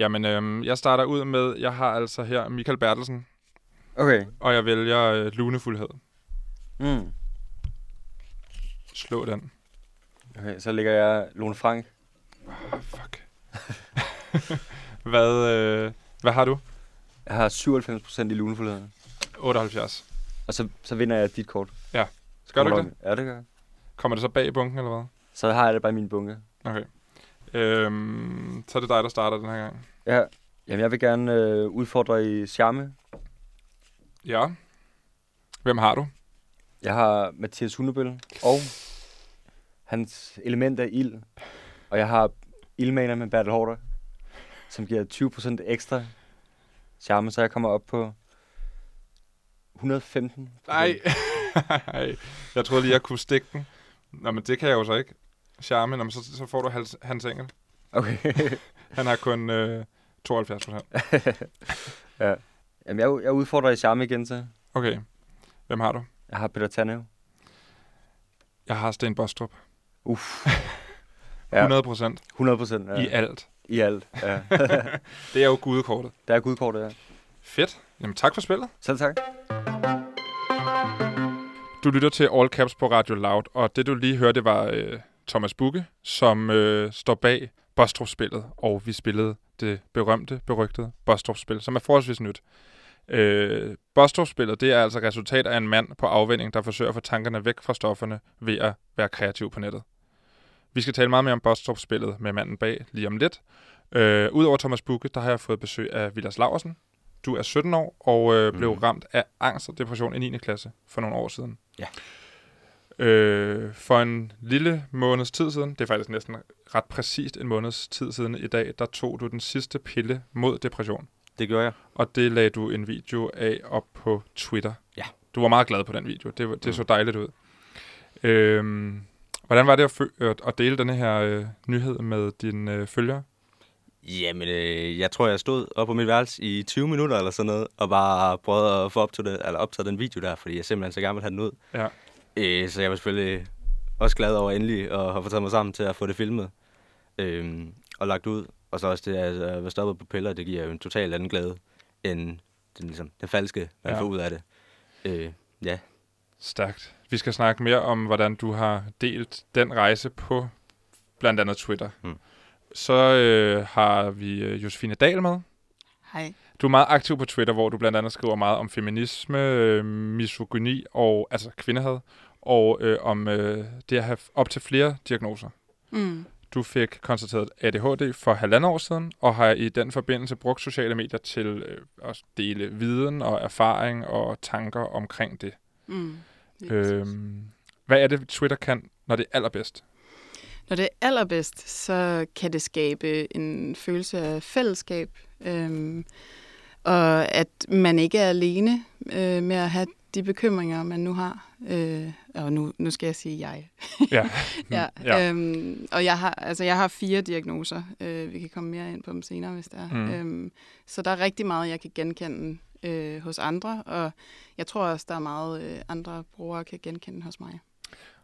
Jamen, øhm, jeg starter ud med, jeg har altså her Michael Bertelsen, Okay. og jeg vælger øh, lunefuldhed. Mm. Slå den. Okay, så ligger jeg Lone Frank. Oh, fuck. hvad, øh, hvad har du? Jeg har 97% i lunefuldheden. 78. Og så, så vinder jeg dit kort. Skal du ikke det? Ja, det gør jeg. Kommer det så bag i bunken, eller hvad? Så har jeg det bare i min bunke. Okay. Øhm, så er det dig, der starter den her gang. Ja. Jamen, jeg vil gerne øh, udfordre i charme. Ja. Hvem har du? Jeg har Mathias Hundebøl og hans element af ild. Og jeg har ildmaner med Bertel Hårder, som giver 20% ekstra charme, så jeg kommer op på 115. Nej. Jeg troede lige, jeg kunne stikke den. Nå, men det kan jeg jo så ikke. Charme, Nå, men så, så får du Hans, Hans Engel. Okay. Han har kun øh, 72 procent. ja. Jamen, jeg, jeg udfordrer i charme igen, så. Okay. Hvem har du? Jeg har Peter Tannev. Jeg har Sten Bostrup. Uff. 100 procent 100 procent. Ja. i alt. I alt, ja. Det er jo gudekortet. Der er gudkortet, ja. Fedt. Jamen tak for spillet. Selv tak. Du lytter til All Caps på Radio Loud, og det du lige hørte var øh, Thomas Bukke, som øh, står bag Bostrup-spillet, og vi spillede det berømte, berygtede Bostrup-spil, som er forholdsvis nyt. Øh, Bostrup-spillet, det er altså resultat af en mand på afvending, der forsøger at få tankerne væk fra stofferne ved at være kreativ på nettet. Vi skal tale meget mere om Bostrup-spillet med manden bag lige om lidt. Øh, Udover Thomas Bukke, der har jeg fået besøg af Vilas Laversen. Du er 17 år og øh, blev Mhm. ramt af angst og depression i 9. klasse for nogle år siden. Ja. Øh, for en lille måneds tid siden, det er faktisk næsten ret præcist en måneds tid siden i dag, der tog du den sidste pille mod depression. Det gør jeg. Og det lagde du en video af op på Twitter. Ja. Du var meget glad på den video. Det, det Mm. så dejligt ud. Øhm, hvordan var det at, fø- at, dele denne her øh, nyhed med dine øh, følgere? Jamen, øh, jeg tror, jeg stod op på mit værelse i 20 minutter eller sådan noget, og bare prøvede at få op til det, eller optaget den video der, fordi jeg simpelthen så gerne ville have den ud. Ja. Øh, så jeg var selvfølgelig også glad over endelig at have fået taget mig sammen til at få det filmet øh, og lagt ud. Og så også det at være stoppet på piller, det giver jo en total anden glæde end den, ligesom, den falske, man Ja. ja. får ud af det. Øh, ja, Stærkt. Vi skal snakke mere om, hvordan du har delt den rejse på blandt andet Twitter. Mm. Så øh, har vi øh, Josefine Dahl med. Hej. Du er meget aktiv på Twitter, hvor du blandt andet skriver meget om feminisme, øh, misogyni og altså kvindehad, og øh, om øh, det at have op til flere diagnoser. Mm. Du fik konstateret ADHD for halvandet år siden, og har i den forbindelse brugt sociale medier til øh, at dele viden og erfaring og tanker omkring det. Mm. Øhm, hvad er det, Twitter kan, når det er allerbedst? Når det er allerbedst, så kan det skabe en følelse af fællesskab, øhm, og at man ikke er alene øh, med at have de bekymringer, man nu har. Øh, og nu, nu skal jeg sige jeg. Ja. ja, ja. Øhm, og jeg har, altså, jeg har fire diagnoser. Øh, vi kan komme mere ind på dem senere, hvis det er. Mm. Øhm, så der er rigtig meget, jeg kan genkende øh, hos andre, og jeg tror også, der er meget, øh, andre brugere kan genkende hos mig.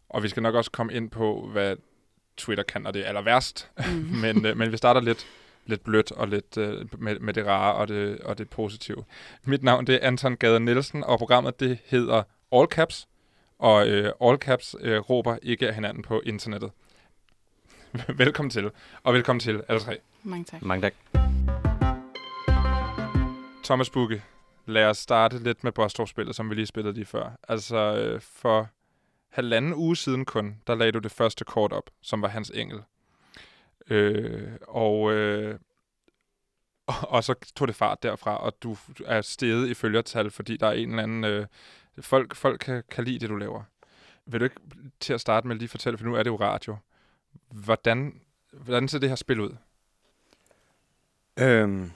Og vi skal nok også komme ind på, hvad Twitter kan, når det er aller værst. Mm. men, øh, men vi starter lidt, lidt blødt og lidt øh, med, med det rare og det, og det positive. Mit navn det er Anton Gade Nielsen, og programmet det hedder All Caps. Og øh, All Caps øh, råber ikke af hinanden på internettet. velkommen til, og velkommen til alle tre. Mange tak. mange tak. Thomas Bukke, lad os starte lidt med Bostrup-spillet, som vi lige spillede lige før. Altså, øh, for halvanden uge siden kun, der lagde du det første kort op, som var hans engel. Øh, og, øh, og, og så tog det fart derfra, og du er steget i følgertal, fordi der er en eller anden... Øh, folk folk kan, kan lide det, du laver. Vil du ikke til at starte med lige fortælle, for nu er det jo radio. Hvordan, hvordan ser det her spil ud? Øhm,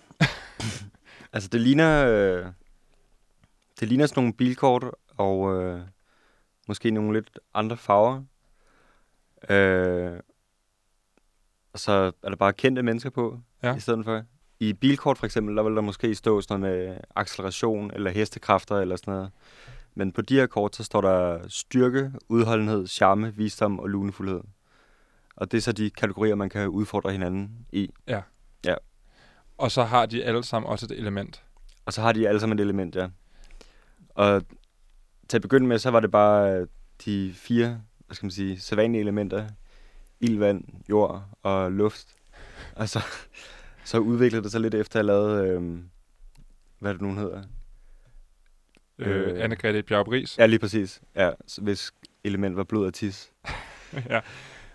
altså, det ligner... Øh, det ligner sådan nogle bilkort, og øh, måske nogle lidt andre farver. Øh, så er der bare kendte mennesker på, Ja. ja. i stedet for. I bilkort for eksempel, der vil der måske stå sådan noget med acceleration, eller hestekræfter, eller sådan noget. Men på de her kort, så står der styrke, udholdenhed, charme, visdom og lunefuldhed. Og det er så de kategorier, man kan udfordre hinanden i. Og så har de alle sammen også et element. Og så har de alle sammen et element, ja. Og til at begynde med, så var det bare de fire, hvad skal man sige, sædvanlige elementer. Ild, vand, jord og luft. Og så, så udviklede det sig lidt efter, at jeg lavede, øh, hvad det nu hedder. Øh, Øh. Anne-Grethe Bjarup Ja, lige præcis. Ja, hvis element var blod og tis. ja.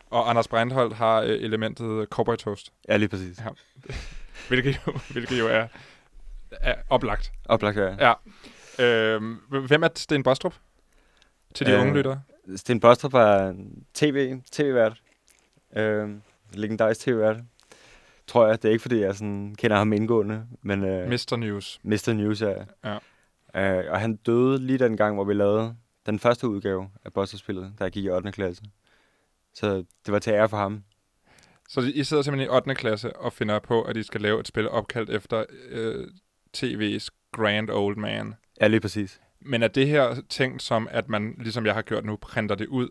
Og Anders Breinholt har øh, elementet Cowboy Toast, Ja, lige præcis. Ja. hvilket jo, hvilket jo er, er oplagt. Oplagt, ja. Ja. Øhm, hvem er Sten Bostrup? Til de Øh, unge lyttere. Sten Bostrup var tv, tv-vært. Øh, legendarisk tv-vært. Tror jeg. Det er ikke, fordi jeg sådan kender ham indgående, men... Øh, Mr. News. Mr. News, ja. Ja. Øh, og han døde lige den gang, hvor vi lavede den første udgave af Bosterspillet, da jeg gik i 8. klasse. Så det var til ære for ham. Så I sidder simpelthen i 8. klasse og finder på, at I skal lave et spil opkaldt efter øh, TV's Grand Old Man. Ja, lige præcis. Men er det her tænkt som, at man, ligesom jeg har gjort nu, printer det ud,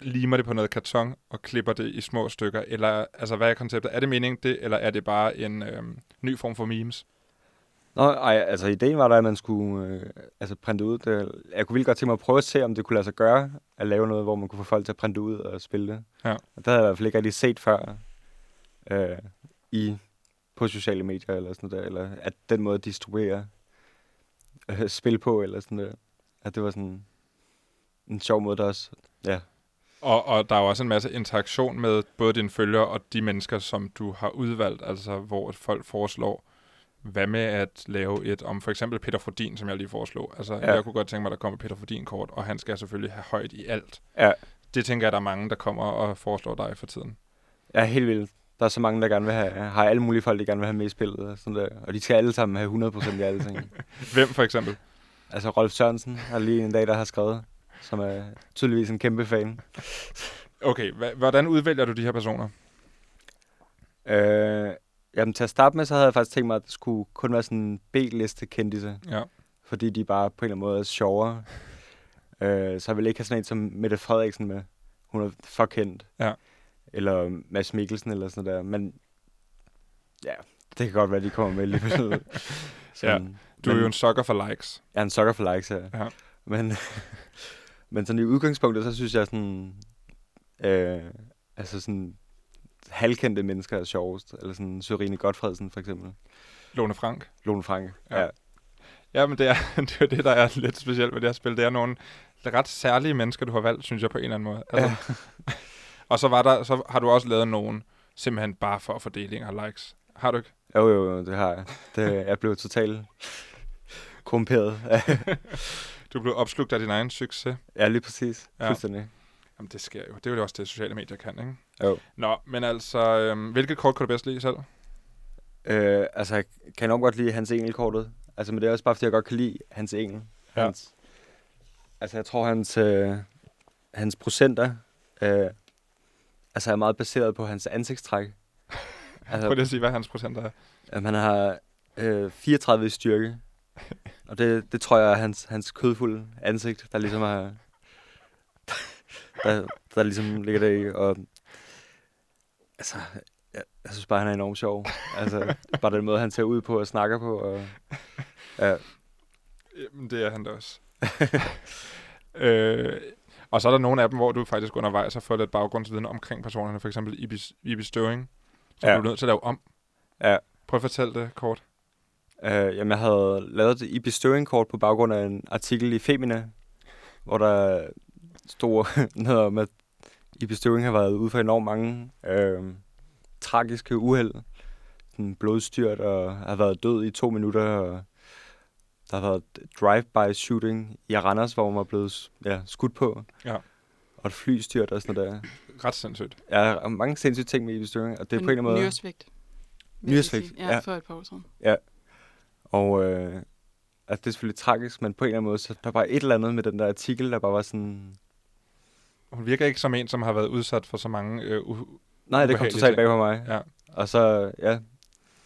limer det på noget karton og klipper det i små stykker? Eller altså, hvad er konceptet? Er det meningen det, eller er det bare en øh, ny form for memes? Nå, ej, altså ideen var der, at man skulle øh, altså, printe ud. Det, jeg kunne virkelig godt tænke mig at prøve at se, om det kunne lade sig gøre at lave noget, hvor man kunne få folk til at printe ud og spille det. Ja. Og det havde jeg i hvert fald ikke rigtig set før øh, i, på sociale medier eller sådan der, eller at den måde at distribuere øh, spil på, eller sådan der. At det var sådan en sjov måde, der også, ja, Og, og der er jo også en masse interaktion med både dine følgere og de mennesker, som du har udvalgt, altså hvor folk foreslår, hvad med at lave et om for eksempel Peter Frodin, som jeg lige foreslog. Altså, ja. Ja. jeg kunne godt tænke mig, at der kommer Peter Frodin-kort, og han skal selvfølgelig have højt i alt. Ja. Det tænker jeg, der er mange, der kommer og foreslår dig for tiden. Er helt vildt. Der er så mange, der gerne vil have, har alle mulige folk, der gerne vil have med i spillet. Og, sådan der. og de skal alle sammen have 100% i alle ting. Hvem for eksempel? altså Rolf Sørensen er lige en dag, der har skrevet, som er tydeligvis en kæmpe fan. Okay, hvordan udvælger du de her personer? Øh, jamen til at starte med, så havde jeg faktisk tænkt mig, at det skulle kun være sådan en B-liste kendise, Ja. fordi de bare på en eller anden måde er sjovere. øh, så jeg vil ikke have sådan en som Mette Frederiksen med. Hun er for kendt. Ja. Eller Mads Mikkelsen eller sådan der. Men ja, det kan godt være, de kommer med alligevel. Sådan. Du er Men- jo en sucker for likes. Jeg er en sucker for likes, ja. Ja. Men, men sådan i udgangspunktet, så synes jeg sådan, øh, altså sådan halvkendte mennesker er sjovest. Eller sådan Sørine Godfredsen for eksempel. Lone Frank. Lone Frank. Ja. Ja. Ja, men det er, det er det, der er lidt specielt ved det her spil. Det er nogle ret særlige mennesker, du har valgt, synes jeg, på en eller anden måde. Altså, og så, var der, så har du også lavet nogen, simpelthen bare for fordeling af likes. Har du ikke? Jo, jo, jo, det har jeg. Det, jeg blev totalt korrumperet. Du blev opslugt af din egen succes. ja, lige præcis. Ja. Fuldstændig. Jamen, det sker jo. Det er jo også det, sociale medier kan, ikke? Jo. Nå, men altså, øhm, hvilket kort kunne du bedst lide selv? Øh, altså, jeg kan enormt godt lide hans engelkortet. Altså, men det er også bare, fordi jeg godt kan lide hans engel. Ja. Hans, altså, jeg tror, hans, øh, hans procenter øh, altså, er meget baseret på hans ansigtstræk. Prøv Altså, lige at sige, hvad hans procent er. at han har øh, 34 i styrke. Og det, det tror jeg er hans, hans kødfulde ansigt, der ligesom er... Der, der ligesom ligger der i. Og, altså, jeg, jeg synes bare, han er enormt sjov. Altså, bare den måde, han ser ud på og snakker på. Og, ja, Jamen, det er han da også. øh, og så er der nogle af dem, hvor du faktisk undervejs har fået lidt baggrundsviden omkring personerne. For eksempel Ibis, Ibis Støving, som Ja. du er nødt til at lave om. Ja. Prøv at fortælle det kort. Øh, jamen, jeg havde lavet det i bestøvingkort på baggrund af en artikel i Femina, hvor der stod noget om, at i bestøving har været ude for enormt mange øh, tragiske uheld. Sådan blodstyrt og har været død i to minutter. Og der har været drive-by shooting i Randers, hvor man var blevet ja, skudt på. Ja. Og et flystyrt og sådan noget der. Ret sindssygt. Ja, mange sindssyge ting med i bestøving, og det er på en eller anden måde... Nyresvigt. Nyresvigt. Ja, ja. for et par år siden. Og øh, altså, det er selvfølgelig tragisk, men på en eller anden måde, så der var et eller andet med den der artikel, der bare var sådan... Hun virker ikke som en, som har været udsat for så mange... Øh, Nej, det kom totalt bag på mig. ja. Og så, ja,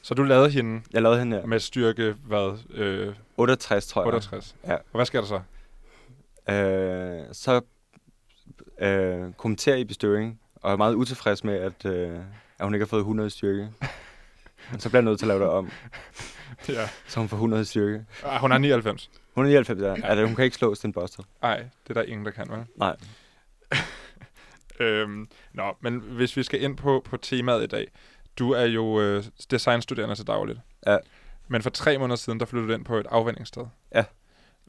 Så du lavede hende jeg lavede hende her. med styrke, hvad, øh, 68, tror jeg. 68. Ja. Og hvad sker der så? Øh, så øh, kommenterer i bestøvning, og er meget utilfreds med, at, øh, at hun ikke har fået 100 i styrke. Så bliver jeg nødt til at lave det om, ja. så hun får 100 i styrke. Ah, hun er 99. Hun er 99, ja. ja. hun kan ikke slå Sten Bostrup. Nej, det er der ingen, der kan, vel? Nej. Øhm, nå, men hvis vi skal ind på, på temaet i dag. Du er jo øh, designstuderende til dagligt. Ja. Men for tre måneder siden, der flyttede du ind på et afvendingssted. Ja.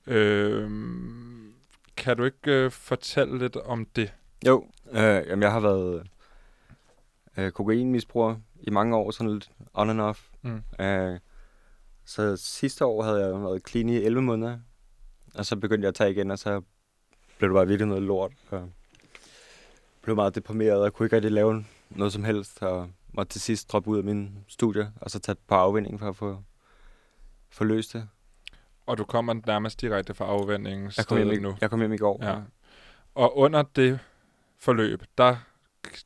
Øhm, kan du ikke øh, fortælle lidt om det? Jo, øh, jamen jeg har været øh, kokainmisbruger i mange år, sådan lidt on and off. Mm. Øh, så sidste år havde jeg været clean i 11 måneder, og så begyndte jeg at tage igen, og så blev det bare virkelig noget lort. Og blev meget deprimeret, og kunne ikke rigtig lave noget som helst, og måtte til sidst droppe ud af min studie, og så tage på afvinding for at få, få løst det. Og du kommer nærmest direkte fra afvendingen Jeg kom, hjem i, nu. jeg kom hjem i går. Ja. Og under det forløb, der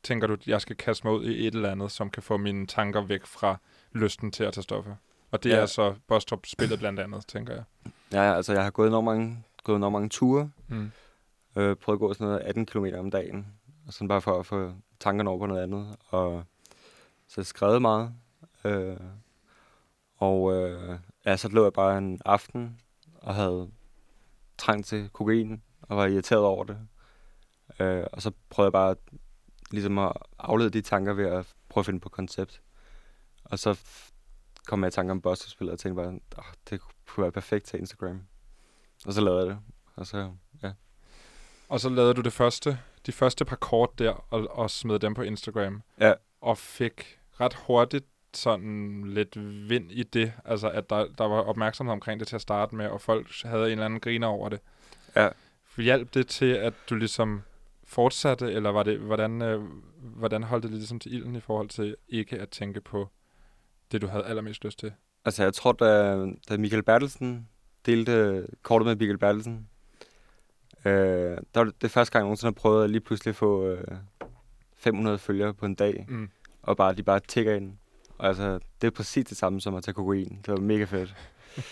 tænker du, at jeg skal kaste mig ud i et eller andet, som kan få mine tanker væk fra lysten til at tage stoffer. Og det ja. Er så Bostrup spillet blandt andet, tænker jeg. Ja, altså jeg har gået enormt mange, gået enormt mange ture, Mm. øh, prøvet at gå sådan noget 18 km om dagen, og sådan bare for at få tankerne over på noget andet, og så skrevet meget, øh, og øh, ja, så lå jeg bare en aften og havde trængt til kokain, og var irriteret over det, øh, og så prøvede jeg bare ligesom at aflede de tanker ved at prøve at finde på koncept, og så kom jeg i tanke om Buster-spillet, og tænkte bare, oh, det kunne være perfekt til Instagram, og så lavede jeg det, og så Og så lavede du det første, de første par kort der, og, og smed dem på Instagram. Ja. Og fik ret hurtigt sådan lidt vind i det. Altså, at der, der var opmærksomhed omkring det til at starte med, og folk havde en eller anden griner over det. Ja. Hjalp det til, at du ligesom fortsatte, eller var det, hvordan, øh, hvordan holdt det ligesom til ilden i forhold til ikke at tænke på det, du havde allermest lyst til? Altså, jeg tror, da, da Michael Bertelsen delte kortet med Michael Bertelsen, øh, der var det, det første gang, jeg nogensinde har prøvet at lige pludselig få øh, 500 følgere på en dag, Mm. og bare, de bare tigger ind. Og altså, det er præcis det samme som at tage kokain. Det var mega fedt.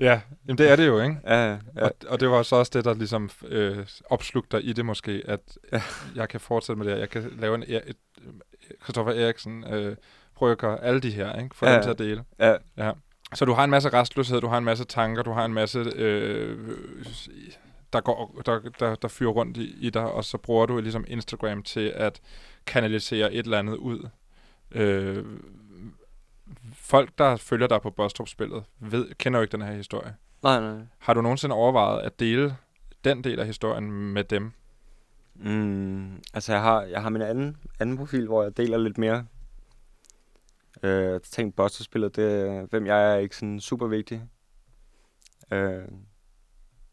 Ja, jamen det er det jo, ikke? Ja, ja. Og, og det var så også det, der ligesom øh, opslugte dig i det måske, at Ja. jeg kan fortsætte med det her. Jeg kan lave en er- et, Christoffer Eriksen, øh, Brygger, alle de her, ikke? For Ja, dem til at dele. ja. Ja. Så du har en masse restløshed, du har en masse tanker, du har en masse, øh, der, går, der, der, der fyrer rundt i, i dig, og så bruger du ligesom Instagram til at kanalisere et eller andet ud. Øh, folk, der følger dig på Bostrup-spillet, ved, kender jo ikke den her historie. Nej, nej. Har du nogensinde overvejet at dele den del af historien med dem? Mm, altså, jeg har, jeg har min anden, anden profil, hvor jeg deler lidt mere. Øh, jeg tænkte, Buster-spillet, det, hvem jeg er, er ikke sådan super vigtig. Øh,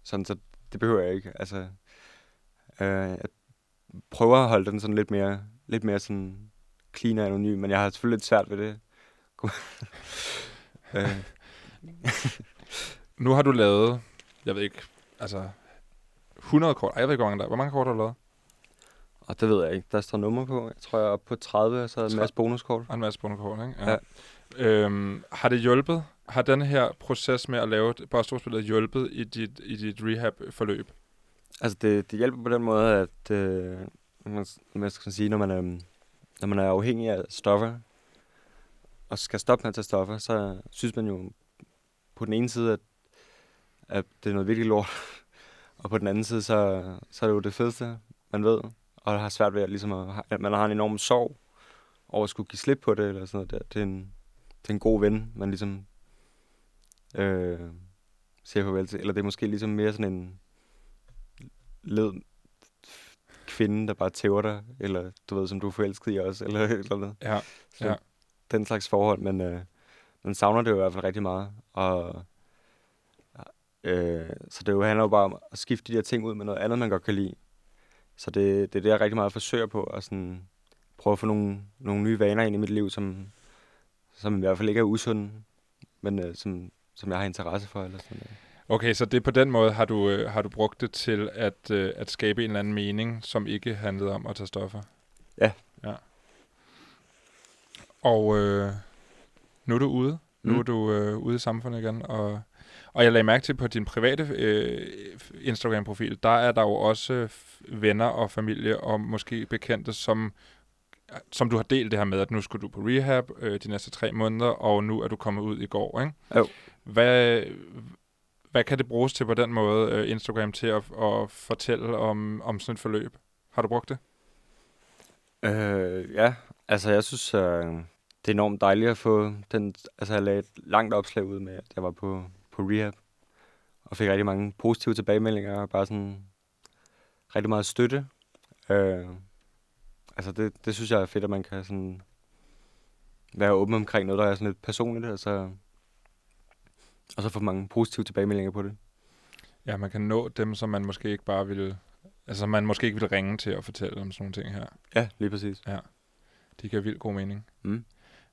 sådan, så det behøver jeg ikke. Altså, øh, jeg prøver at holde den sådan lidt mere, lidt mere sådan clean og anonym, men jeg har selvfølgelig lidt svært ved det. øh, Nu har du lavet, jeg ved ikke, altså 100 kort. Ej, jeg ved ikke, hvor mange der. Hvor mange kort har du lavet? Og det ved jeg ikke. Der står nummer på. Jeg tror, jeg er oppe på 30, og så er en masse bonuskort. Og en masse bonukort, ikke? Ja. Øhm, har det hjulpet? Har den her proces med at lave Bostrup-spillet hjulpet i dit, i dit rehab-forløb? Altså, det, det hjælper på den måde, at øh, man, man skal sige, når man, er, når man er afhængig af stoffer, og skal stoppe med at tage stoffer, så synes man jo på den ene side, at, at det er noget virkelig lort, og på den anden side, så, så er det jo det fedeste, man ved, og har svært ved at, ligesom at, at man har en enorm sorg over at skulle give slip på det, eller sådan noget der. Det er en, det er en god ven, man ligesom øh, siger farvel til. Eller det er måske ligesom mere sådan en led kvinde, der bare tæver dig, eller du ved, som du er forelsket i også, eller eller noget. Ja. Så Ja. Den slags forhold, men øh, man savner det jo i hvert fald rigtig meget. Og, øh, så det jo handler jo bare om at skifte de der ting ud med noget andet, man godt kan lide. Så det, det er det, jeg rigtig meget forsøger på, at sådan, prøve at få nogle, nogle nye vaner ind i mit liv, som, som i hvert fald ikke er usunde, men øh, som, som jeg har interesse for. Eller sådan noget. Okay, så det på den måde har du, øh, har du brugt det til at, øh, at skabe en eller anden mening, som ikke handlede om at tage stoffer? Ja. Ja. Og øh, nu er du ude. Nu Mm. er du øh, ude i samfundet igen, og, og jeg lagde mærke til på din private øh, Instagram-profil, der er der jo også venner og familie og måske bekendte, som som du har delt det her med, at nu skulle du på rehab øh, de næste tre måneder, og nu er du kommet ud i går, ikke? Jo. Hvad, hvad kan det bruges til på den måde, øh, Instagram, til at, at fortælle om, om sådan et forløb? Har du brugt det? Øh, ja, altså jeg synes, øh, det er enormt dejligt at få den... Altså jeg lagde et langt opslag ud med, at jeg var på, på rehab, og fik rigtig mange positive tilbagemeldinger, og bare sådan rigtig meget støtte. Øh, altså det, det synes jeg er fedt, at man kan sådan være åben omkring noget, der er sådan lidt personligt, altså, og så få mange positive tilbagemeldinger på det. Ja, man kan nå dem, som man måske ikke bare vil... Altså, man måske ikke vil ringe til og fortælle om sådan nogle ting her. Ja, lige præcis. De giver vildt god mening. Mm.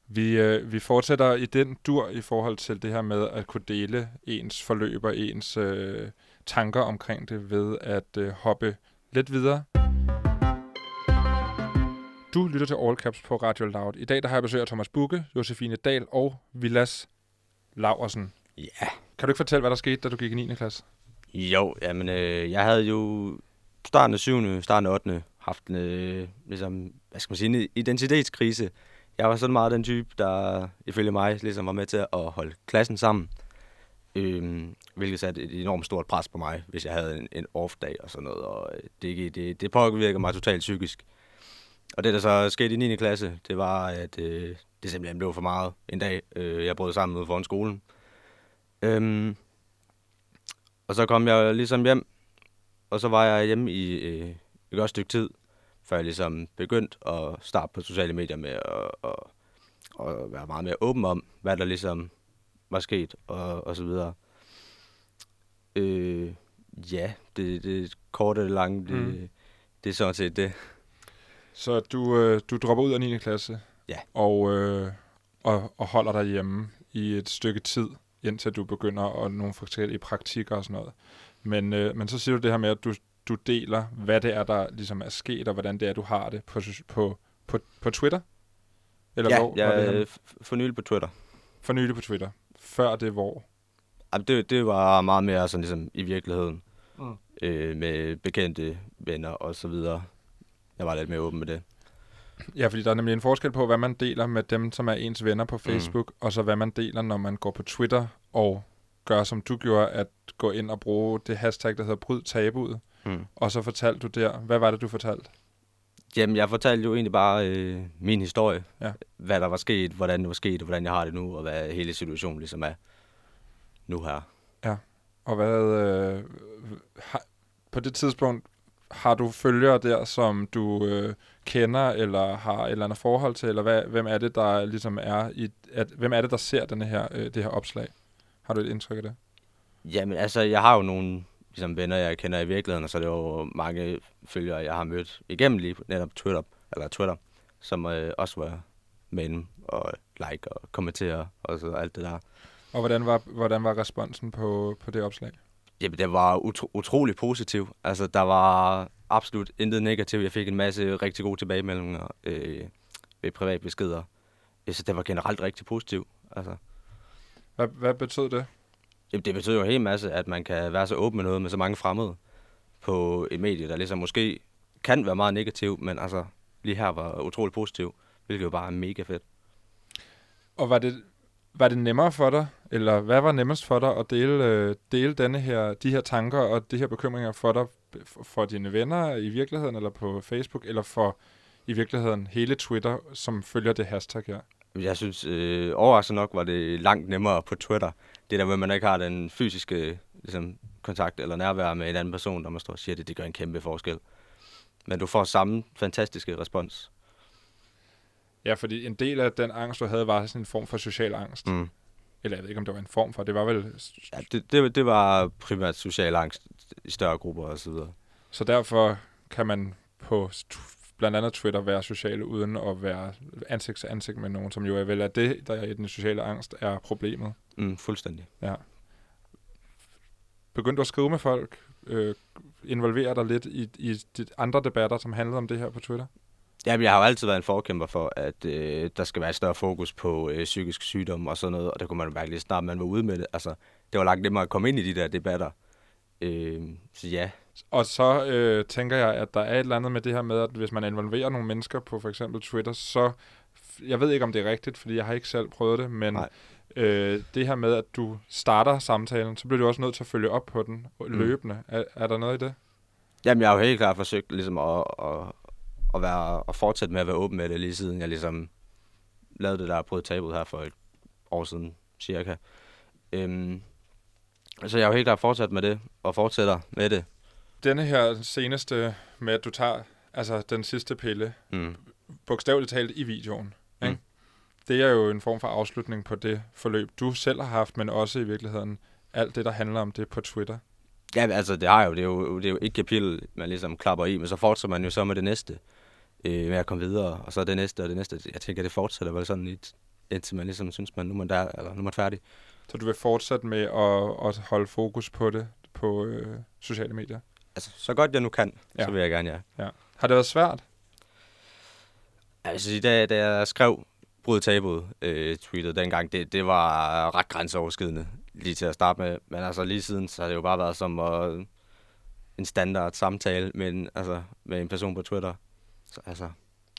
Vi, øh, vi fortsætter i den dur i forhold til det her med at kunne dele ens forløb og ens øh, tanker omkring det ved at øh, hoppe lidt videre. Du lytter til All Caps på Radio Loud. I dag der har jeg besøg af Thomas Bukke, Josefine Dahl og Vilas Laversen. Ja. Kan du ikke fortælle, hvad der skete, da du gik i 9. klasse? Jo, jamen, øh, jeg havde jo starten af 7. starten af 8. haft en, øh, ligesom, hvad skal man sige, en identitetskrise. Jeg var sådan meget den type, der ifølge mig ligesom var med til at holde klassen sammen. Øhm, hvilket satte et enormt stort pres på mig, hvis jeg havde en, en off-dag og sådan noget. Og øh, det, det, det påvirker mig totalt psykisk. Og det, der så skete i 9. klasse, det var, at øh, det simpelthen blev for meget en dag. Øh, jeg brød sammen ude foran skolen. Øhm, og så kom jeg ligesom hjem, og så var jeg hjemme i øh, et godt stykke tid, før jeg ligesom begyndte at starte på sociale medier med at, at, at være meget mere åben om, hvad der ligesom var sket, og, og så videre. Øh, ja, det, det korte og det lange, det, mm. det er sådan set det. Så du, øh, du dropper ud af 9. klasse Ja. og, øh, og, og holder dig hjemme i et stykke tid, indtil du begynder at nogle forskellige praktikker og sådan noget. Men, øh, men så siger du det her med, at du, du deler, hvad det er, der ligesom er sket, og hvordan det er, du har det på, på, på, på Twitter? Eller ja, hvor var det jeg er for nylig på Twitter. For nylig på Twitter. Før det hvor? Jamen, det, det var meget mere sådan ligesom i virkeligheden. Mm. Øh, med bekendte venner og så videre. Jeg var lidt mere åben med det. Ja, fordi der er nemlig en forskel på, hvad man deler med dem, som er ens venner Mm. på Facebook, mm. og så hvad man deler, når man går på Twitter og gør, som du gjorde, at gå ind og bruge det hashtag, der hedder Bryd Tabuet. Mm. Og så fortalte du der, hvad var det, du fortalte? Jamen, jeg fortalte jo egentlig bare øh, min historie. Ja. Hvad der var sket, hvordan det var sket, og hvordan jeg har det nu, og hvad hele situationen ligesom er nu her. Og hvad, øh, har, på det tidspunkt, har du følgere der, som du øh, kender, eller har et eller andet forhold til, eller hvad, hvem er det, der ligesom er i, at, hvem er det, der ser denne her, øh, det her opslag? Har du et indtryk af det? Jamen, altså, jeg har jo nogle ligesom, venner, jeg kender i virkeligheden, og så er det jo mange følgere, jeg har mødt igennem lige netop Twitter, eller Twitter, som øh, også var med og like og kommentere og så alt det der. Og hvordan var, hvordan var responsen på, på det opslag? Jamen, det var utro- utrolig positiv. Altså, der var absolut intet negativt. Jeg fik en masse rigtig gode tilbagemeldinger øh, ved privatbeskeder. Øh, Så det var generelt rigtig positivt. Altså, Hvad, hvad betød det? Jamen, det betyder jo en hel masse, at man kan være så åben med noget med så mange fremmede på et medie, der ligesom måske kan være meget negativ, men altså lige her var utrolig positiv, hvilket jo bare er mega fedt. Og var det, var det nemmere for dig, eller hvad var nemmest for dig at dele, øh, dele denne her, de her tanker og de her bekymringer for dig, for dine venner i virkeligheden, eller på Facebook, eller for i virkeligheden hele Twitter, som følger det hashtag her? Jeg synes, øh, overraskende nok var det langt nemmere på Twitter. Det der med, at man ikke har den fysiske ligesom, kontakt eller nærvær med en anden person, der man står og siger det, det gør en kæmpe forskel. Men du får samme fantastiske respons. Ja, fordi en del af den angst, du havde, var sådan en form for social angst. Mm. Eller jeg ved ikke, om det var en form for, det var vel... Ja, det, det, det var primært social angst i større grupper og så videre. Så derfor kan man på blandt andet Twitter være sociale, uden at være ansigt til ansigt med nogen, som jo er vel er det, der er i den sociale angst, er problemet. Mm, fuldstændig. Begyndte du at skrive med folk? Øh, involvere dig lidt i, i de andre debatter, som handlede om det her på Twitter? Ja, jeg har jo altid været en forkæmper for, at øh, der skal være et større fokus på øh, psykisk sygdom og sådan noget, og det kunne man jo mærke lige snart, man var ude med det. Altså, det var langt nemmere at komme ind i de der debatter, Øh, så ja, Og så øh, tænker jeg, at der er et eller andet med det her med, at hvis man involverer nogle mennesker på for eksempel Twitter, så... Jeg ved ikke, om det er rigtigt, fordi jeg har ikke selv prøvet det, men Nej. øh, det her med, at du starter samtalen, så bliver du også nødt til at følge op på den løbende. Er, er der noget i det? Jamen, jeg har jo helt klart forsøgt ligesom at, at, at, være, at fortsætte med at være åben med det, lige siden jeg ligesom lavede det der brød tabet her for et år siden, cirka. Øhm, så jeg har jo helt klart fortsat med det, og fortsætter med det. Denne her seneste med, at du tager altså den sidste pille, Mm. bogstaveligt talt i videoen, ikke? Mm. det er jo en form for afslutning på det forløb, du selv har haft, men også i virkeligheden alt det, der handler om det på Twitter. Ja, altså det har jo, det er jo, det er jo et kapitel, man ligesom klapper i, men så fortsætter man jo så med det næste, øh, med at komme videre, og så det næste og det næste. Jeg tænker, det fortsætter vel sådan lidt, indtil man ligesom synes, man nu er man der, eller nu er man færdig. Så du vil fortsætte med at, at holde fokus på det på øh, sociale medier. Altså, så godt jeg nu kan, Ja. så vil jeg gerne, ja. Ja. Har det været svært? Altså, da, da jeg skrev Bryd Tabuet øh, tweetet dengang, det, det var ret grænseoverskridende lige til at starte med. Men altså lige siden, så har det jo bare været som at, en standard samtale men, altså, med en person på Twitter. Så altså,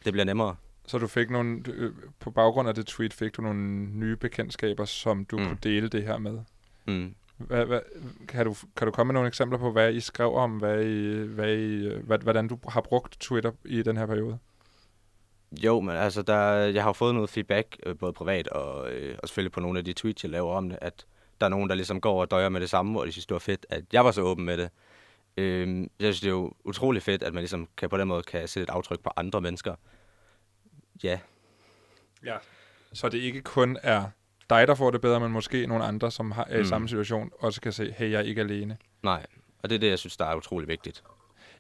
det bliver nemmere. Så du fik nogle, øh, på baggrund af det tweet, fik du nogle nye bekendtskaber, som du. Mm. kunne dele det her med. Mm. Hvad, hvad, kan, du, kan du komme med nogle eksempler på, hvad I skrev om, hvad I, hvad I, hvad, hvordan du har brugt Twitter i den her periode? Jo, men altså, der, jeg har fået noget feedback, øh, både privat og, øh, og selvfølgelig på nogle af de tweets, jeg laver om det, at der er nogen, der ligesom går og døjer med det samme, og de synes, det var fedt, at jeg var så åben med det. Øh, jeg synes, det er jo utrolig fedt, at man ligesom kan, på den måde kan sætte et aftryk på andre mennesker. Ja, Ja. Så det ikke kun er dig, der får det bedre, men måske nogle andre, som har, er i Mm. samme situation, også kan se, hey, jeg er ikke alene. nej. Og det er det, jeg synes, der er utrolig vigtigt.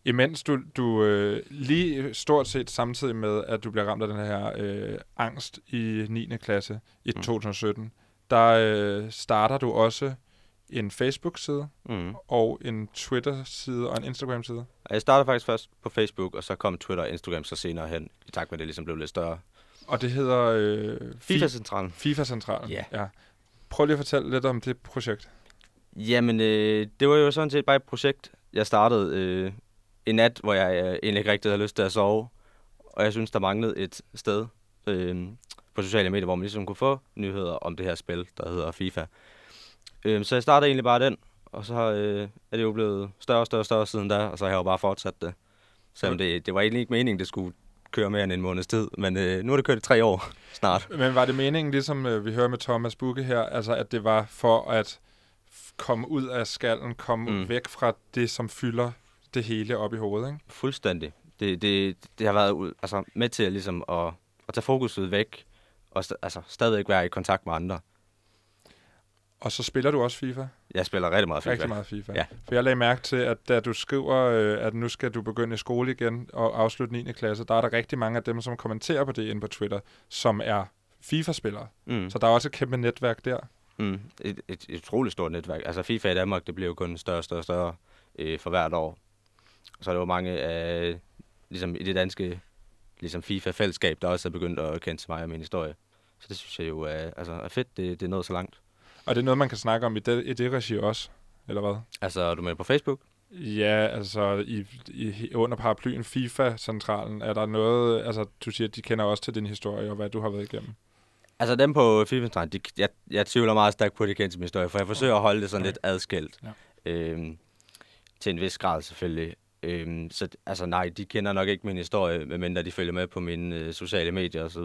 Imens du, du øh, lige stort set samtidig med, at du bliver ramt af den her øh, angst i 9. klasse i Mm. 2017, der øh, starter du også en Facebook-side Mm. og en Twitter-side og en Instagram-side. Jeg startede faktisk først på Facebook, og så kom Twitter og Instagram så senere hen, i takt med, at det ligesom blev lidt større. Og det hedder øh, Fi- FIFA-centralen. FIFA-centralen. Ja. ja. Prøv lige at fortælle lidt om det projekt. Jamen, øh, det var jo sådan set bare et projekt, jeg startede øh, en nat, hvor jeg øh, egentlig ikke rigtig havde lyst til at sove. Og jeg synes, der manglede et sted øh, på sociale medier, hvor man ligesom kunne få nyheder om det her spil, der hedder FIFA. Øh, så jeg startede egentlig bare den, og så øh, er det jo blevet større og større og større siden da, og så har jeg jo bare fortsat det. Selvom det, det var egentlig ikke meningen, det skulle køre mere end en måneds tid, men øh, nu er det kørt i tre år snart. Men var det meningen, ligesom øh, vi hører med Thomas Bukke her, altså at det var for at komme ud af skallen, komme mm. Væk fra det, som fylder det hele op i hovedet, ikke? Fuldstændig. Det, det, det har været ud, altså, med til ligesom at, at tage fokuset væk, og st- altså, stadigvæk være i kontakt med andre. Og så spiller du også FIFA. Jeg spiller rigtig meget FIFA. Rigtig meget FIFA. Ja. For jeg lagde mærke til, at da du skriver, øh, at nu skal du begynde i skole igen og afslutte 9. klasse, der er der rigtig mange af dem, som kommenterer på det inde på Twitter, som er FIFA-spillere. Mm. Så der er også et kæmpe netværk der. Mm. Et, et, et utroligt stort netværk. Altså FIFA i Danmark, det bliver jo kun større og større og større øh, for hvert år. Så er der jo mange af, ligesom i det danske ligesom FIFA-fællesskab, der også er begyndt at kende til mig og min historie. Så det synes jeg jo er, altså, er fedt, det, det er nået så langt. Og det er noget, man kan snakke om i det, i det regi også, eller hvad? Altså, er du med på Facebook? Ja, altså i, i, under paraplyen FIFA-centralen, er der noget, altså du siger, at de kender også til din historie og hvad du har været igennem. Altså dem på FIFA de, jeg, jeg tvivler meget stærkt på, at de kender til min historie, for jeg forsøger at holde det sådan Okay. lidt adskilt. Ja. Øhm, til en vis grad selvfølgelig. Øhm, så altså nej, de kender nok ikke min historie, medmindre de følger med på mine øh, sociale medier osv.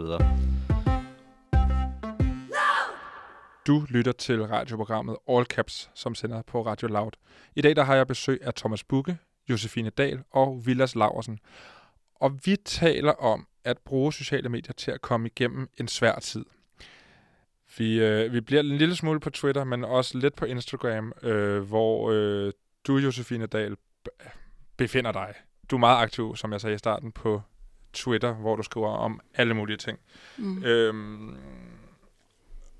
Du lytter til radioprogrammet All Caps, som sender på Radio Loud. I dag der har jeg besøg af Thomas Bukke, Josefine Dahl og Vilas Laversen. Og vi taler om at bruge sociale medier til at komme igennem en svær tid. Vi, øh, vi bliver en lille smule på Twitter, men også lidt på Instagram, øh, hvor øh, du, Josefine Dahl, befinder dig. Du er meget aktiv, som jeg sagde i starten, på Twitter, hvor du skriver om alle mulige ting. Mm. Øhm,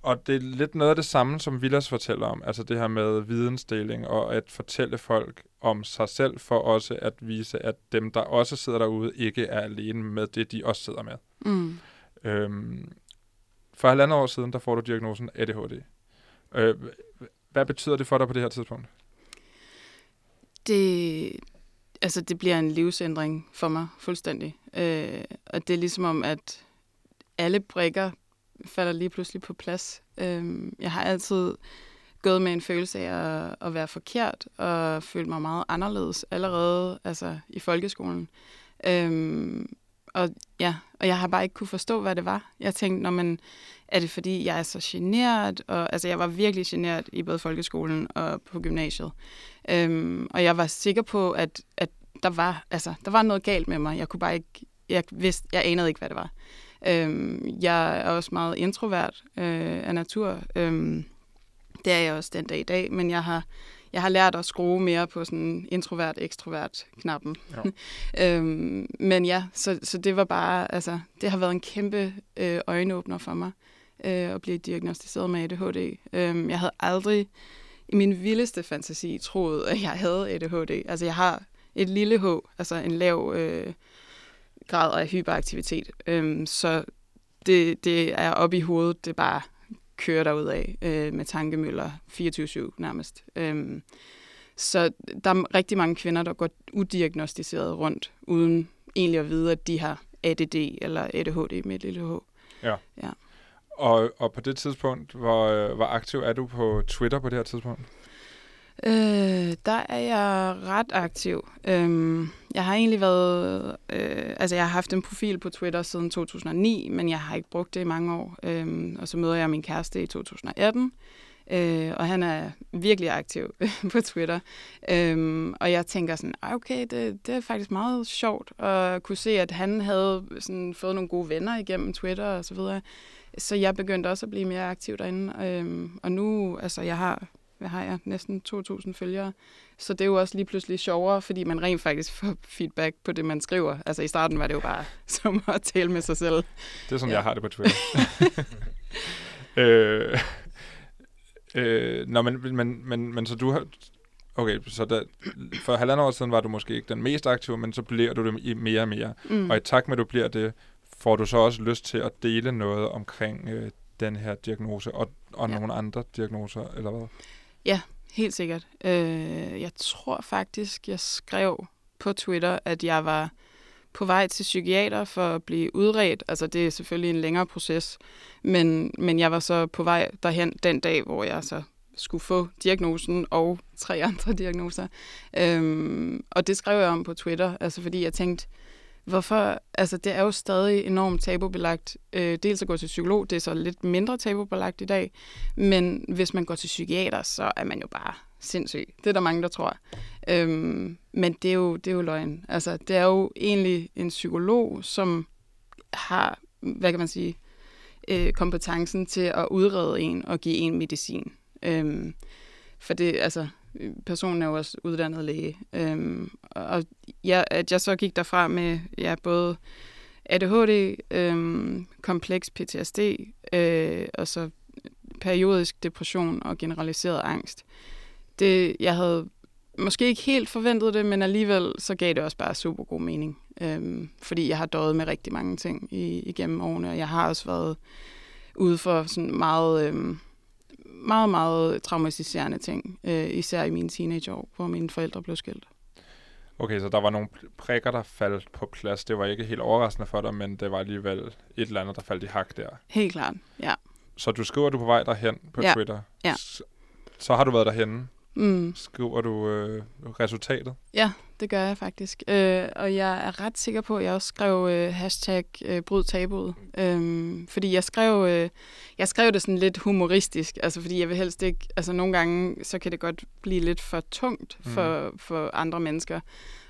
og det er lidt noget af det samme, som Villas fortæller om, altså det her med vidensdeling og at fortælle folk om sig selv, for også at vise, at dem, der også sidder derude, ikke er alene med det, de også sidder med. Mm. Øhm, for halvandet år siden, der får du diagnosen ADHD. Øh, hvad betyder det for dig på det her tidspunkt? Det, altså, det bliver en livsændring for mig fuldstændig. Øh, og det er ligesom om, at alle brikker falder lige pludselig på plads. Øh, jeg har altid gået med en følelse af at, at være forkert, og følt mig meget anderledes allerede altså, i folkeskolen. Øh, og ja, og jeg har bare ikke kunne forstå, hvad det var. Jeg tænkte, når man, er det fordi, jeg er så generet? Og, altså, jeg var virkelig generet i både folkeskolen og på gymnasiet. Øhm, og jeg var sikker på, at, at der, var, altså, der var noget galt med mig. Jeg kunne bare ikke, jeg, vidste, jeg anede ikke, hvad det var. Øhm, jeg er også meget introvert øh, af natur. Øhm, det er jeg også den dag i dag, men jeg har, jeg har lært at skrue mere på sådan introvert-ekstrovert-knappen. Ja. øhm, men ja, så, så det var bare, altså, det har været en kæmpe øh, øjenåbner for mig øh, at blive diagnostiseret med ADHD. Øhm, jeg havde aldrig i min vildeste fantasi troet, at jeg havde ADHD. Altså, jeg har et lille H, altså en lav øh, grad af hyperaktivitet. Øhm, så det, det er op i hovedet, det bare kører derud af øh, med tankemøller 24-7 nærmest. Øhm, så der er rigtig mange kvinder, der går udiagnostiseret rundt, uden egentlig at vide, at de har ADD eller ADHD med et lille H. Ja. ja. Og, og på det tidspunkt, hvor, øh, hvor aktiv er du på Twitter på det her tidspunkt? Øh, der er jeg ret aktiv. Øhm, jeg har egentlig været... Øh, altså, jeg har haft en profil på Twitter siden 2009, men jeg har ikke brugt det i mange år. Øh, og så møder jeg min kæreste i 2018, øh, og han er virkelig aktiv på Twitter. Øhm, og jeg tænker sådan, okay, det, det er faktisk meget sjovt at kunne se, at han havde sådan, fået nogle gode venner igennem Twitter og så videre. Så jeg begyndte også at blive mere aktiv derinde. Øhm, og nu, altså, jeg har hvad har jeg, næsten 2.000 følgere. Så det er jo også lige pludselig sjovere, fordi man rent faktisk får feedback på det, man skriver. Altså i starten var det jo bare som at tale med sig selv. Det er sådan, ja. jeg har det på Twitter. øh, øh, nå, men, men, men, men så du har... Okay, så der, for halvandet år siden var du måske ikke den mest aktive, men så bliver du det mere og mere. Mm. Og i takt med, at du bliver det, får du så også lyst til at dele noget omkring øh, den her diagnose og, og ja. nogle andre diagnoser, eller hvad? Ja, helt sikkert. Øh, jeg tror faktisk, jeg skrev på Twitter, at jeg var på vej til psykiater for at blive udredt. Altså, det er selvfølgelig en længere proces, men, men jeg var så på vej derhen den dag, hvor jeg så skulle få diagnosen og tre andre diagnoser. Øhm, og det skrev jeg om på Twitter, altså fordi jeg tænkte, Hvorfor? Altså, det er jo stadig enormt tabubelagt. Øh, dels at gå til psykolog, det er så lidt mindre tabubelagt i dag. Men hvis man går til psykiater, så er man jo bare sindssyg. Det er der mange, der tror. Øhm, men det er, jo, det er jo løgn. Altså, det er jo egentlig en psykolog, som har, hvad kan man sige, øh, kompetencen til at udrede en og give en medicin. Øhm, for det, altså, personen er jo også uddannet læge. Øhm, og ja, at jeg så gik derfra med ja, både ADHD, øhm, kompleks PTSD, øh, og så periodisk depression og generaliseret angst. Det, jeg havde måske ikke helt forventet det, men alligevel så gav det også bare super god mening. Øhm, fordi jeg har døjet med rigtig mange ting i, igennem årene, og jeg har også været ude for sådan meget... Øhm, meget, meget traumatiserende ting, øh, især i mine teenageår, hvor mine forældre blev skilt. Okay, så der var nogle prikker, der faldt på plads. Det var ikke helt overraskende for dig, men det var alligevel et eller andet, der faldt i hak der. Helt klart, ja. Så du skriver, du på vej derhen på ja. Twitter. Ja. Så, så har du været derhenne. Mm. Skriver du øh, resultatet? Ja, det gør jeg faktisk. Øh, og jeg er ret sikker på, at jeg også skrev øh, hashtag øh, bryd tabuet. Øh, fordi jeg skrev, øh, jeg skrev det sådan lidt humoristisk, altså fordi jeg vil helst ikke, altså nogle gange, så kan det godt blive lidt for tungt for, mm. for andre mennesker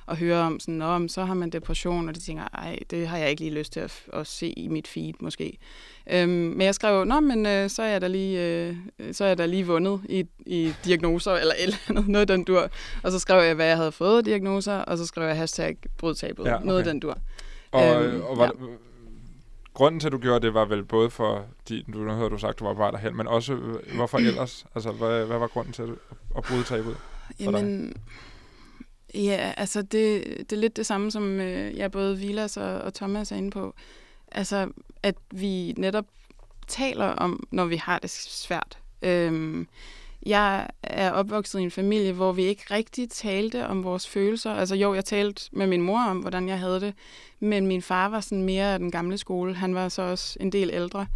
at høre om, sådan, Nå, så har man depression, og de tænker, ej, det har jeg ikke lige lyst til at, at se i mit feed måske. Øhm, men jeg skrev, nå, men øh, så, er jeg da lige, øh, så er jeg da lige vundet i, i diagnoser, eller et eller andet, noget den dur. Og så skrev jeg, hvad jeg havde fået diagnoser, og så skrev jeg hashtag brudtabet, ja, okay. noget den dur. Og, øhm, og var, ja. grunden til, at du gjorde det, var vel både for, de, du, nu havde du sagt, du var bare derhen, men også, øh, hvorfor ellers? Altså, hvad, hvad var grunden til at, at bryde tabet? Jamen, dig? Ja, altså det, det er lidt det samme, som øh, jeg både Vilas og, og Thomas er inde på. Altså, at vi netop taler om, når vi har det svært. Øhm, jeg er opvokset i en familie, hvor vi ikke rigtig talte om vores følelser. Altså jo, jeg talte med min mor om, hvordan jeg havde det, men min far var sådan mere af den gamle skole. Han var så også en del ældre.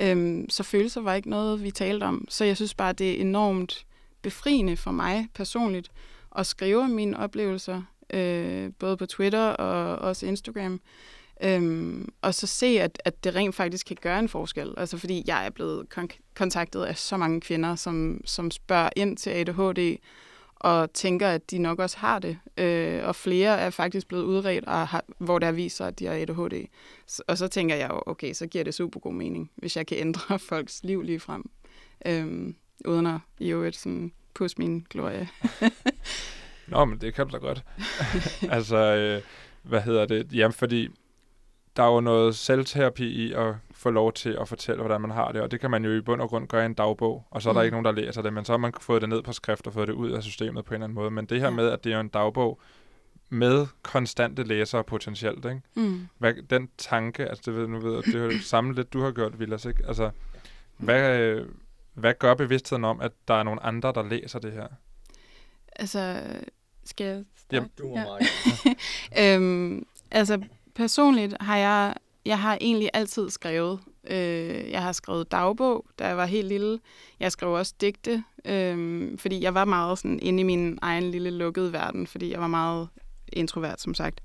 Øhm, så følelser var ikke noget, vi talte om. Så jeg synes bare, det er enormt befriende for mig personligt og skrive mine oplevelser, øh, både på Twitter og også Instagram. Øhm, og så se, at, at det rent faktisk kan gøre en forskel. Altså fordi jeg er blevet kon- kontaktet af så mange kvinder, som, som spørger ind til ADHD, og tænker, at de nok også har det. Øh, og flere er faktisk blevet udredt, og har, hvor der viser, at de har ADHD. Så, og så tænker jeg jo, okay, så giver det super god mening, hvis jeg kan ændre folks liv lige frem. Øh, uden at i øvrigt sådan pusse min glorie. Nå, men det kan du da godt. altså, øh, hvad hedder det? Jamen, fordi der er jo noget selvterapi i at få lov til at fortælle, hvordan man har det, og det kan man jo i bund og grund gøre i en dagbog, og så er der Mm. ikke nogen, der læser det, men så har man fået det ned på skrift og fået det ud af systemet på en eller anden måde. Men det her Ja. med, at det er jo en dagbog med konstante læsere potentielt, ikke? Mm. Hvad, den tanke, altså det ved, nu ved jeg, det er jo det samme lidt, du har gjort, Vilas, ikke? Altså, hvad, øh, hvad gør bevidstheden om, at der er nogle andre, der læser det her? Altså, skal jeg starte? Jamen, Du må Ja. meget øhm, altså, personligt har jeg, jeg har egentlig altid skrevet. Øh, jeg har skrevet dagbog, da jeg var helt lille. Jeg skrev også digte, øh, fordi jeg var meget sådan inde i min egen lille lukkede verden, fordi jeg var meget introvert, som sagt.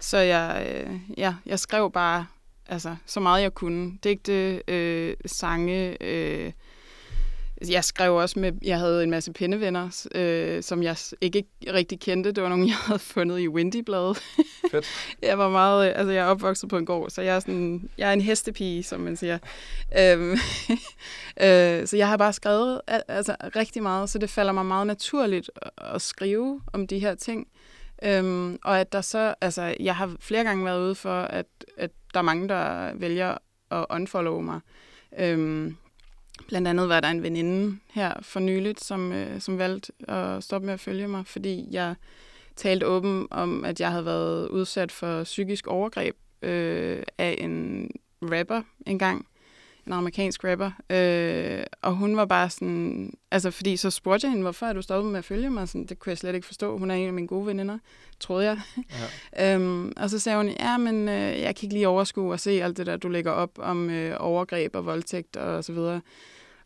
Så jeg, øh, ja, jeg skrev bare altså, så meget jeg kunne. Digte, øh, sange, øh, jeg skrev også med, jeg havde en masse pindevenner, øh, som jeg ikke rigtig kendte. Det var nogle, jeg havde fundet i Windy-bladet. Fedt. jeg var meget, øh, altså jeg er opvokset på en gård, så jeg er sådan, jeg er en hestepige, som man siger. Øhm, øh, så jeg har bare skrevet al- altså, rigtig meget, så det falder mig meget naturligt at, at skrive om de her ting. Øhm, og at der så, altså jeg har flere gange været ude for, at, at der er mange, der vælger at unfollow mig. Øhm, Blandt andet var der en veninde her for nyligt, som, øh, som valgte at stoppe med at følge mig, fordi jeg talte åben om, at jeg havde været udsat for psykisk overgreb øh, af en rapper engang. En amerikansk rapper. Øh, og hun var bare sådan... Altså, fordi så spurgte jeg hende, hvorfor er du stoppet med at følge mig? Sådan, det kunne jeg slet ikke forstå. Hun er en af mine gode veninder, troede jeg. Ja. Øhm, og så sagde hun, ja, men øh, jeg kan ikke lige overskue og se alt det der, du lægger op om øh, overgreb og voldtægt og så videre.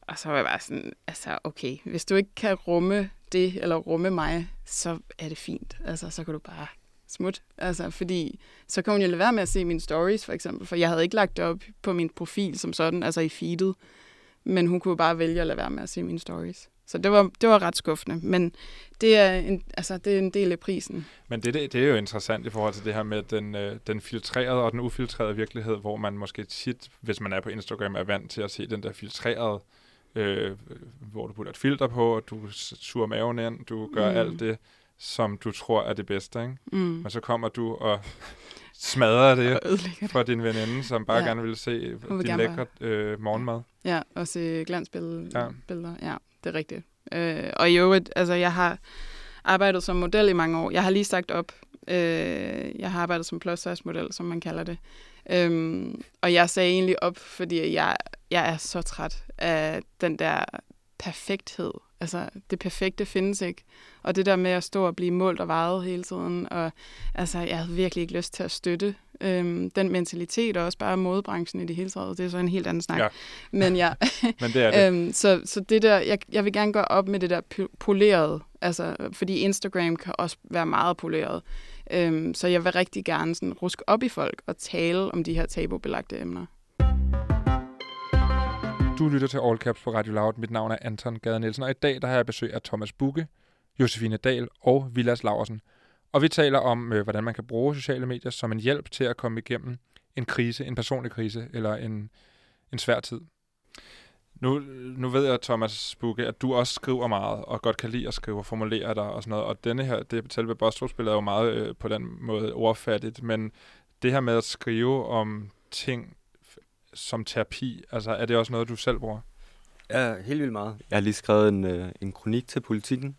Og så var jeg bare sådan, altså okay, hvis du ikke kan rumme det, eller rumme mig, så er det fint. Altså, så kan du bare smut. Altså, fordi så kan hun jo lade være med at se mine stories, for eksempel. For jeg havde ikke lagt det op på min profil som sådan, altså i feedet. Men hun kunne bare vælge at lade være med at se mine stories. Så det var, det var ret skuffende. Men det er, en, altså, det er en del af prisen. Men det, det, det er jo interessant i forhold til det her med den, øh, den filtrerede og den ufiltrerede virkelighed, hvor man måske tit, hvis man er på Instagram, er vant til at se den der filtrerede, øh, hvor du putter et filter på, og du suger maven ind, du gør mm. alt det, som du tror er det bedste, ikke? Mm. Men så kommer du og smadrer det Og det. for din veninde, som bare Ja. gerne vil se Hun vil din lækre øh, morgenmad. Ja, og se glansbilleder. Ja. Ja. Billeder. ja, det er rigtigt. Øh, og i øvrigt, altså jeg har arbejdet som model i mange år. Jeg har lige sagt op. Øh, jeg har arbejdet som plus size model, som man kalder det. Øhm, og jeg sagde egentlig op, fordi jeg, jeg er så træt af den der perfekthed. Altså, det perfekte findes ikke. Og det der med at stå og blive målt og vejet hele tiden. Og altså, jeg havde virkelig ikke lyst til at støtte øhm, den mentalitet, og også bare modebranchen i det hele taget. Det er så en helt anden snak. Ja. Men ja, Men det er det. Øhm, så, så det der, jeg, jeg vil gerne gå op med det der po- polerede, altså, fordi Instagram kan også være meget poleret. Øhm, så jeg vil rigtig gerne sådan ruske op i folk og tale om de her tabubelagte emner. Du lytter til All Caps på Radio Loud. Mit navn er Anton Gade Nielsen, og i dag der har jeg besøg af Thomas Bugge, Josefine Dahl og Vilas Laversen. Og vi taler om, øh, hvordan man kan bruge sociale medier som en hjælp til at komme igennem en krise, en personlig krise eller en, en svær tid. Nu, nu ved jeg, Thomas Bugge, at du også skriver meget, og godt kan lide at skrive og formulere dig og sådan noget. Og denne her, det selve Bostrup-spillet er jo meget øh, på den måde ordfattigt, men det her med at skrive om ting som terapi, altså er det også noget, du selv bruger? Ja, helt vildt meget. Jeg har lige skrevet en, øh, en kronik til politikken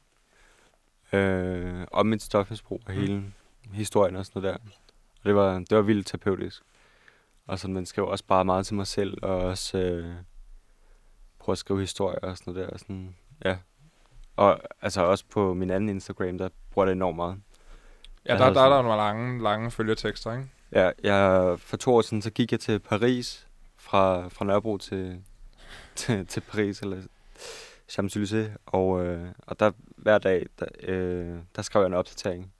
øh, om mit stofmisbrug og Mm. hele historien og sådan noget der. Og det var, det var vildt terapeutisk. Og sådan, man skrev også bare meget til mig selv, og også øh, prøve at skrive historier og sådan noget der. Og sådan, ja, Og altså også på min anden Instagram, der bruger det enormt meget. Ja, Jeg der, havde der er der sådan- nogle lange, lange følgetekster, ikke? Ja, jeg, for to år siden, så gik jeg til Paris, fra, fra Nørrebro til, til, til Paris, eller Champs-Élysées, og, øh, og der hver dag, der, øh, der skrev jeg en opdatering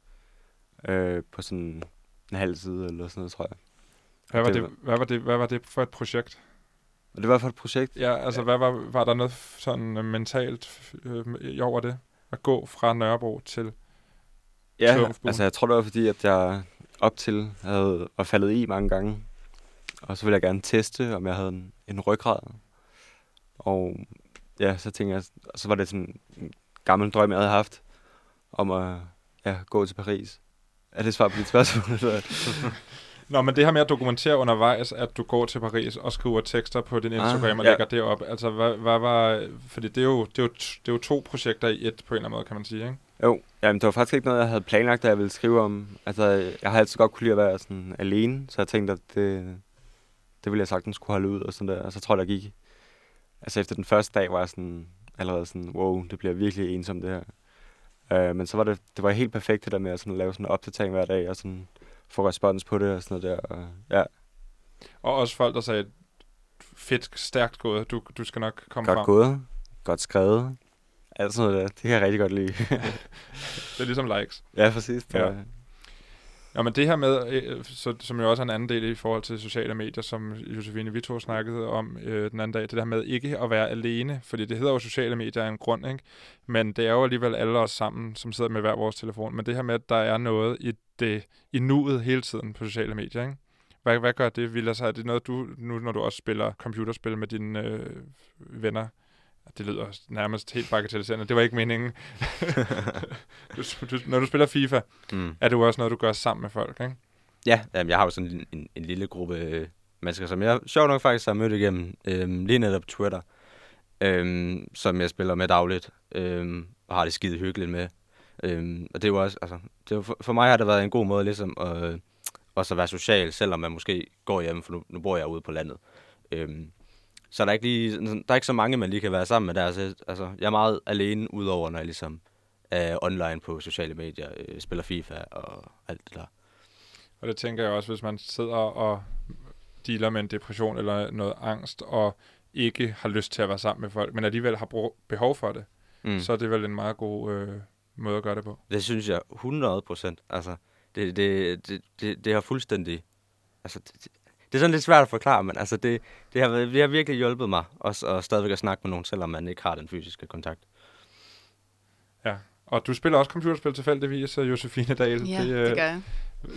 øh, på sådan en halv side, eller sådan noget, tror jeg. Hvad var, Det det, hvad, var det, hvad var det for et projekt? Og det var for et projekt. Ja, altså, hvad var, var der noget sådan øh, mentalt øh, over det? At gå fra Nørrebro til... Ja, altså jeg tror, det var fordi, at jeg op til havde, var faldet i mange gange. Og så ville jeg gerne teste, om jeg havde en, en ryggrad. Og ja, så tænkte jeg, og så var det sådan en gammel drøm, jeg havde haft, om at ja, gå til Paris. Er det svar på dit spørgsmål? Nå, men det her med at dokumentere undervejs, at du går til Paris og skriver tekster på din Ah, Instagram og ja. lægger det op. Altså, hvad, hvad var... Fordi det er, jo, det, er jo, det er jo to projekter i et, på en eller anden måde, kan man sige, ikke? jo, jamen, det var faktisk ikke noget, jeg havde planlagt, at jeg ville skrive om. Altså, jeg har altid godt kunne lide at være sådan alene, så jeg tænkte, at det, det ville jeg sagtens kunne holde ud og sådan der. Og så tror jeg, der gik... Altså, efter den første dag var jeg sådan, allerede sådan, wow, det bliver virkelig ensomt det her. Uh, men så var det, det var helt perfekt det der med at sådan, lave sådan en opdatering hver dag og sådan få respons på det og sådan noget der. Og, ja, Og også folk, der sagde, fedt, stærkt gået, du, du skal nok komme godt frem. gået, godt skrevet. Alt sådan noget der. Det kan jeg rigtig godt lide. Det er ligesom likes. ja, præcis. Det Ja. Ja, men det her med, øh, så, som jo også er en anden del i forhold til sociale medier, som Josefine Vito snakkede om øh, den anden dag, det der med ikke at være alene, fordi det hedder jo sociale medier af en grund, ikke? Men det er jo alligevel alle os sammen, som sidder med hver vores telefon. Men det her med, at der er noget i, det, i nuet hele tiden på sociale medier, ikke? Hvad, hvad gør det, Vilas? Er det noget, du, nu når du også spiller computerspil med dine øh, venner, det lyder nærmest helt bagatelliserende. Det var ikke meningen. du, du, når du spiller FIFA, Mm. er det jo også noget, du gør sammen med folk, ikke? Ja, jamen, jeg har jo sådan en, en, en lille gruppe øh, mennesker, som jeg sjovt nok faktisk har mødt igennem øh, lige netop Twitter, øh, som jeg spiller med dagligt, øh, og har det skide hyggeligt med. Øh, og det er jo også, altså, det er for, for mig har det været en god måde ligesom at, øh, også at være social, selvom man måske går hjem, for nu, nu bor jeg ude på landet. Øh, så der er, ikke lige, der er ikke så mange, man lige kan være sammen med der. Altså, altså, jeg er meget alene, udover når jeg ligesom er online på sociale medier, øh, spiller FIFA og alt det der. Og det tænker jeg også, hvis man sidder og dealer med en depression eller noget angst, og ikke har lyst til at være sammen med folk, men alligevel har brug, behov for det, mm. så er det vel en meget god øh, måde at gøre det på. Det synes jeg 100 procent. Altså, det, det, det, det, det har fuldstændig... Altså, det, det, det er sådan lidt svært at forklare, men altså, det, det, har, det har virkelig hjulpet mig også at stadigvæk at snakke med nogen, selvom man ikke har den fysiske kontakt. Ja. Og du spiller også computerspil tilfældigvis, øh, Josefine Dahl. Ja, øh, det gør jeg.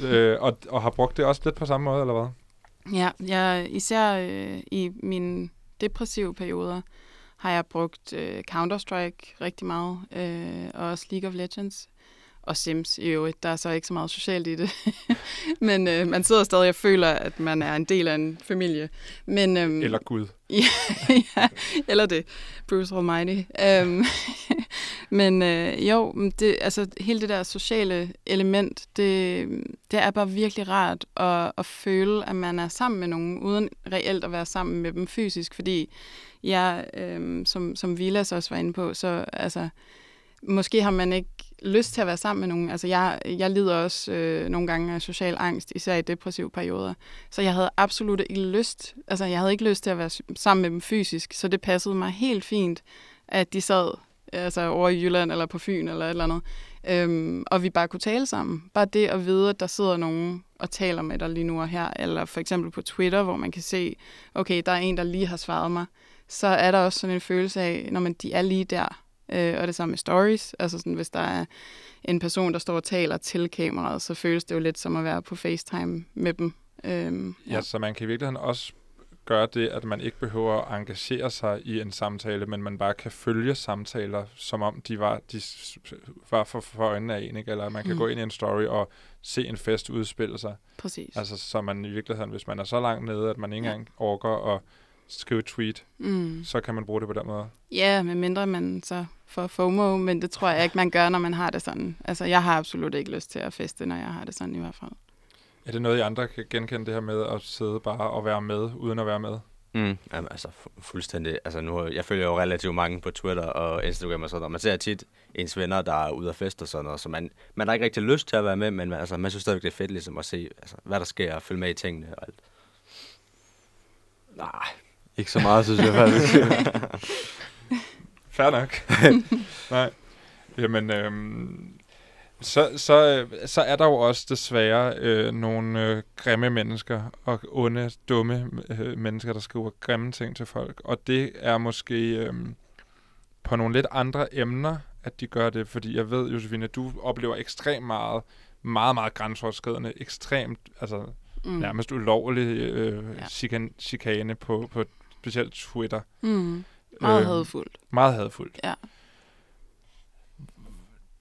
øh, og, og har brugt det også lidt på samme måde, eller hvad? Ja, jeg, især øh, i mine depressive perioder har jeg brugt øh, Counter-Strike rigtig meget, øh, og også League of Legends. Og Sims i øvrigt. Der er så ikke så meget socialt i det. Men øh, man sidder stadig og føler, at man er en del af en familie. Men, øhm, Eller Gud. ja, eller det. Bruce Almighty. Um, men øh, jo, det, altså, hele det der sociale element, det, det er bare virkelig rart at, at føle, at man er sammen med nogen, uden reelt at være sammen med dem fysisk. Fordi jeg, øh, som, som Vilas også var inde på, så altså, måske har man ikke lyst til at være sammen med nogen. Altså, jeg, jeg lider også øh, nogle gange af social angst, især i depressive perioder. Så jeg havde absolut ikke lyst, altså jeg havde ikke lyst til at være sammen med dem fysisk, så det passede mig helt fint, at de sad altså over i Jylland eller på Fyn eller et eller andet, øhm, og vi bare kunne tale sammen. Bare det at vide, at der sidder nogen og taler med dig lige nu og her, eller for eksempel på Twitter, hvor man kan se, okay, der er en, der lige har svaret mig, så er der også sådan en følelse af, når man de er lige der, øh, og det samme med stories, altså sådan, hvis der er en person, der står og taler til kameraet, så føles det jo lidt som at være på FaceTime med dem. Øhm, Ja, så man kan i virkeligheden også gøre det, at man ikke behøver at engagere sig i en samtale, men man bare kan følge samtaler, som om de var, de var for, for øjnene af en, ikke? eller man kan Mm. gå ind i en story og se en fest udspille sig. Præcis. Altså, så man i virkeligheden, hvis man er så langt nede, at man ikke Ja. engang orker at skrive et tweet, Mm. så kan man bruge det på den måde. Ja, med mindre man så får FOMO, men det tror jeg ikke, man gør, når man har det sådan. Altså, jeg har absolut ikke lyst til at feste, når jeg har det sådan i hvert fald. Er det noget, I andre kan genkende det her med at sidde bare og være med, uden at være med? Mm. Jamen, altså fu- fuldstændig. Altså nu, jeg følger jo relativt mange på Twitter og Instagram og sådan noget. Man ser tit ens venner, der er ude at feste og sådan noget, så man, man har ikke rigtig lyst til at være med, men man, altså, man synes stadigvæk, det er fedt ligesom at se, altså, hvad der sker og følge med i tingene og alt. Nej, ikke så meget, synes jeg faktisk. Fair nok. Nej. Jamen, øhm, så, så, så er der jo også desværre øh, nogle øh, grimme mennesker og onde, dumme øh, mennesker, der skriver grimme ting til folk. Og det er måske øh, på nogle lidt andre emner, at de gør det. Fordi jeg ved, Josefine, du oplever ekstremt meget, meget, meget grænseoverskridende, ekstremt, altså Mm. nærmest ulovlig øh, Ja. ja. chikan, chikane på, på specielt Twitter. Mm. Meget Øhm, hadfuldt. Meget hadfuldt. Ja.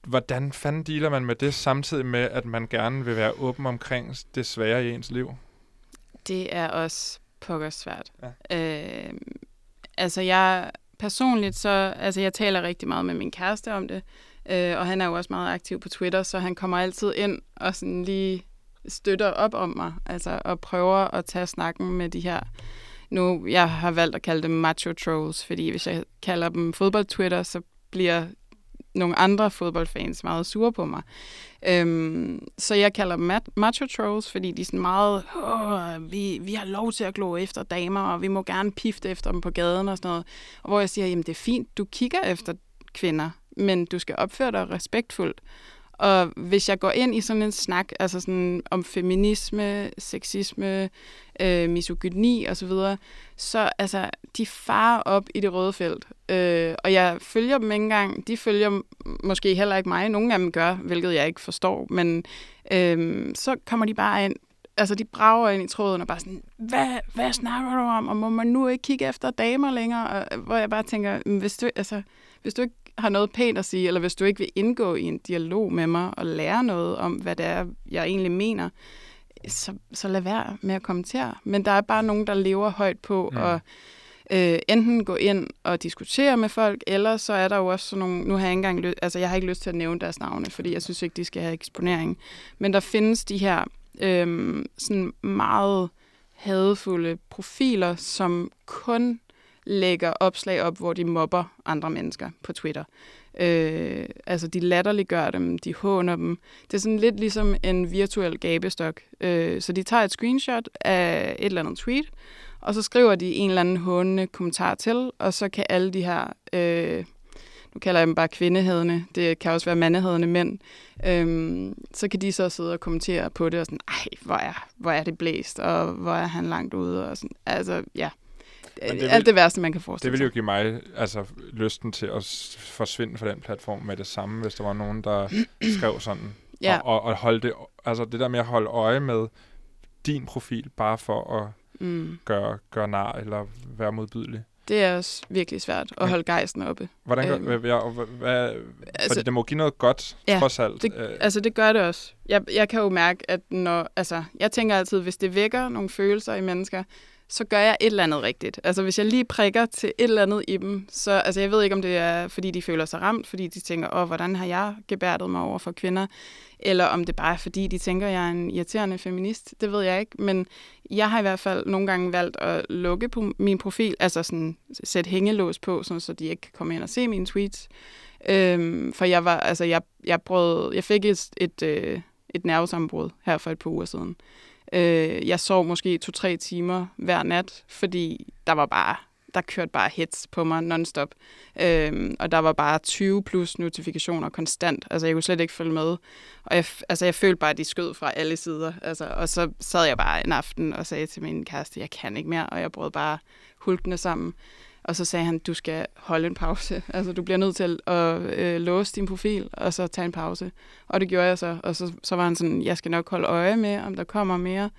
Hvordan fanden dealer man med det, samtidig med, at man gerne vil være åben omkring det svære i ens liv? Det er også pokker svært. Ja. Øh, altså jeg personligt så, altså jeg taler rigtig meget med min kæreste om det, øh, og han er jo også meget aktiv på Twitter, så han kommer altid ind og sådan lige støtter op om mig, altså og prøver at tage snakken med de her nu, jeg har valgt at kalde dem macho trolls, fordi hvis jeg kalder dem fodboldtwitter, så bliver nogle andre fodboldfans meget sure på mig. Øhm, så jeg kalder dem mat- macho trolls, fordi de er sådan meget, Åh, vi, vi har lov til at glo efter damer, og vi må gerne pifte efter dem på gaden og sådan noget. Og hvor jeg siger, jamen det er fint, du kigger efter kvinder, men du skal opføre dig respektfuldt. Og hvis jeg går ind i sådan en snak, altså sådan om feminisme, sexisme, øh, misogyni osv., så, så altså, de farer op i det røde felt. Øh, og jeg følger dem ikke engang. De følger måske heller ikke mig. Nogle af dem gør, hvilket jeg ikke forstår. Men øh, så kommer de bare ind. Altså, de brager ind i tråden og bare sådan, hvad, hvad snakker du om? Og må man nu ikke kigge efter damer længere? Og, øh, hvor jeg bare tænker, hvis du, altså, hvis du ikke har noget pænt at sige, eller hvis du ikke vil indgå i en dialog med mig og lære noget om, hvad det er, jeg egentlig mener, så, så lad være med at kommentere. Men der er bare nogen, der lever højt på Mm. at øh, enten gå ind og diskutere med folk, eller så er der jo også sådan nogle, nu har jeg ikke engang lyst, altså jeg har ikke lyst til at nævne deres navne, fordi jeg synes ikke, de skal have eksponering. Men der findes de her øh, sådan meget hadefulde profiler, som kun lægger opslag op, hvor de mobber andre mennesker på Twitter. Øh, altså, de latterliggør dem, de håner dem. Det er sådan lidt ligesom en virtuel gabestok. Øh, så de tager et screenshot af et eller andet tweet, og så skriver de en eller anden hånende kommentar til, og så kan alle de her, øh, nu kalder jeg dem bare kvindehedende, det kan også være mandehedende mænd, øh, så kan de så sidde og kommentere på det, og sådan, ej, hvor er, hvor er det blæst, og hvor er han langt ude, og sådan, altså, ja. Men det vil- Alt det værste, man kan Det forestille ville jo sig. give mig altså, lysten til at forsvinde fra den platform med det samme, hvis der var nogen, der skrev sådan. Ja. Og, og, og holde det, altså det der med at holde øje med din profil, bare for at Mm. gøre, gøre nar eller være modbydelig. Det er også virkelig svært at holde gejsten oppe. Hvordan gør, Øhm. hvad, hvad, Altså, fordi det må give noget godt, Ja, trods alt. Det, Øh, altså, det gør det også. Jeg, jeg kan jo mærke, at når... Altså, jeg tænker altid, hvis det vækker nogle følelser i mennesker, så gør jeg et eller andet rigtigt. Altså, hvis jeg lige prikker til et eller andet i dem, så... Altså, jeg ved ikke, om det er, fordi de føler sig ramt, fordi de tænker, åh, hvordan har jeg gebærdet mig over for kvinder? Eller om det bare er, fordi de tænker, jeg er en irriterende feminist. Det ved jeg ikke. Men jeg har i hvert fald nogle gange valgt at lukke på min profil, altså sådan sætte hængelås på, sådan, så de ikke kan komme ind og se mine tweets. Øhm, for jeg var, altså jeg, jeg, brød, jeg fik et, et, øh, et, et nervesambrud her for et par uger siden. Øh, jeg sov måske to-tre timer hver nat, fordi der var bare, der kørte bare hits på mig nonstop. Øhm, og der var bare 20 plus notifikationer konstant. Altså jeg kunne slet ikke følge med. Og jeg, altså, jeg følte bare, at de skød fra alle sider. Altså, og så sad jeg bare en aften og sagde til min kæreste, jeg kan ikke mere, og jeg brød bare hulkende sammen. Og så sagde han, du skal holde en pause. Altså, du bliver nødt til at øh, låse din profil, og så tage en pause. Og det gjorde jeg så. Og så, så var han sådan, jeg skal nok holde øje med, om der kommer mere.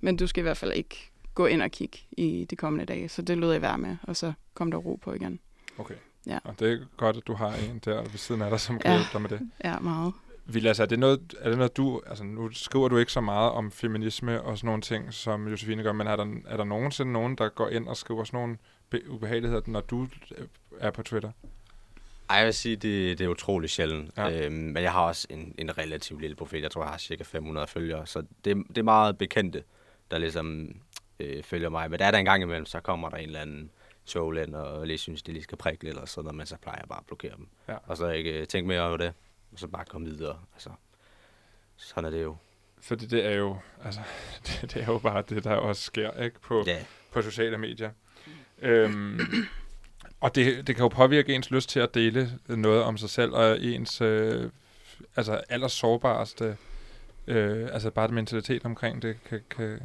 Men du skal i hvert fald ikke gå ind og kigge i de kommende dage. Så det lød jeg være med, og så kom der ro på igen. okay. Ja. Og det er godt, at du har en der ved siden af dig, som kan Ja. hjælpe dig med det. Ja, meget. Vilas, er det noget, er det noget du, altså nu skriver du ikke så meget om feminisme og sådan nogle ting, som Josefine gør, men er der, er der nogensinde nogen, der går ind og skriver sådan nogle ubehageligheder, når du øh, er på Twitter? Ej, jeg vil sige, det, det er utrolig sjældent. Ja. Øhm, men jeg har også en, en relativt lille profil. Jeg tror, jeg har cirka 500 følgere. Så det, det er meget bekendte, der ligesom øh, følger mig. Men der er der en gang imellem, så kommer der en eller anden toglænd, og lige synes, de lige skal prikke lidt, og sådan noget, men så plejer jeg bare at blokere dem. Ja. Og så ikke øh, tænke mere over det, og så bare komme videre. Altså, sådan er det jo. Fordi det er jo, altså, det, det er jo bare det, der også sker, ikke? På, Ja, på sociale medier. Øhm, og det, det kan jo påvirke ens lyst til at dele noget om sig selv, og ens øh, altså allersårbareste, øh, altså bare det mentalitet omkring det, kan, kan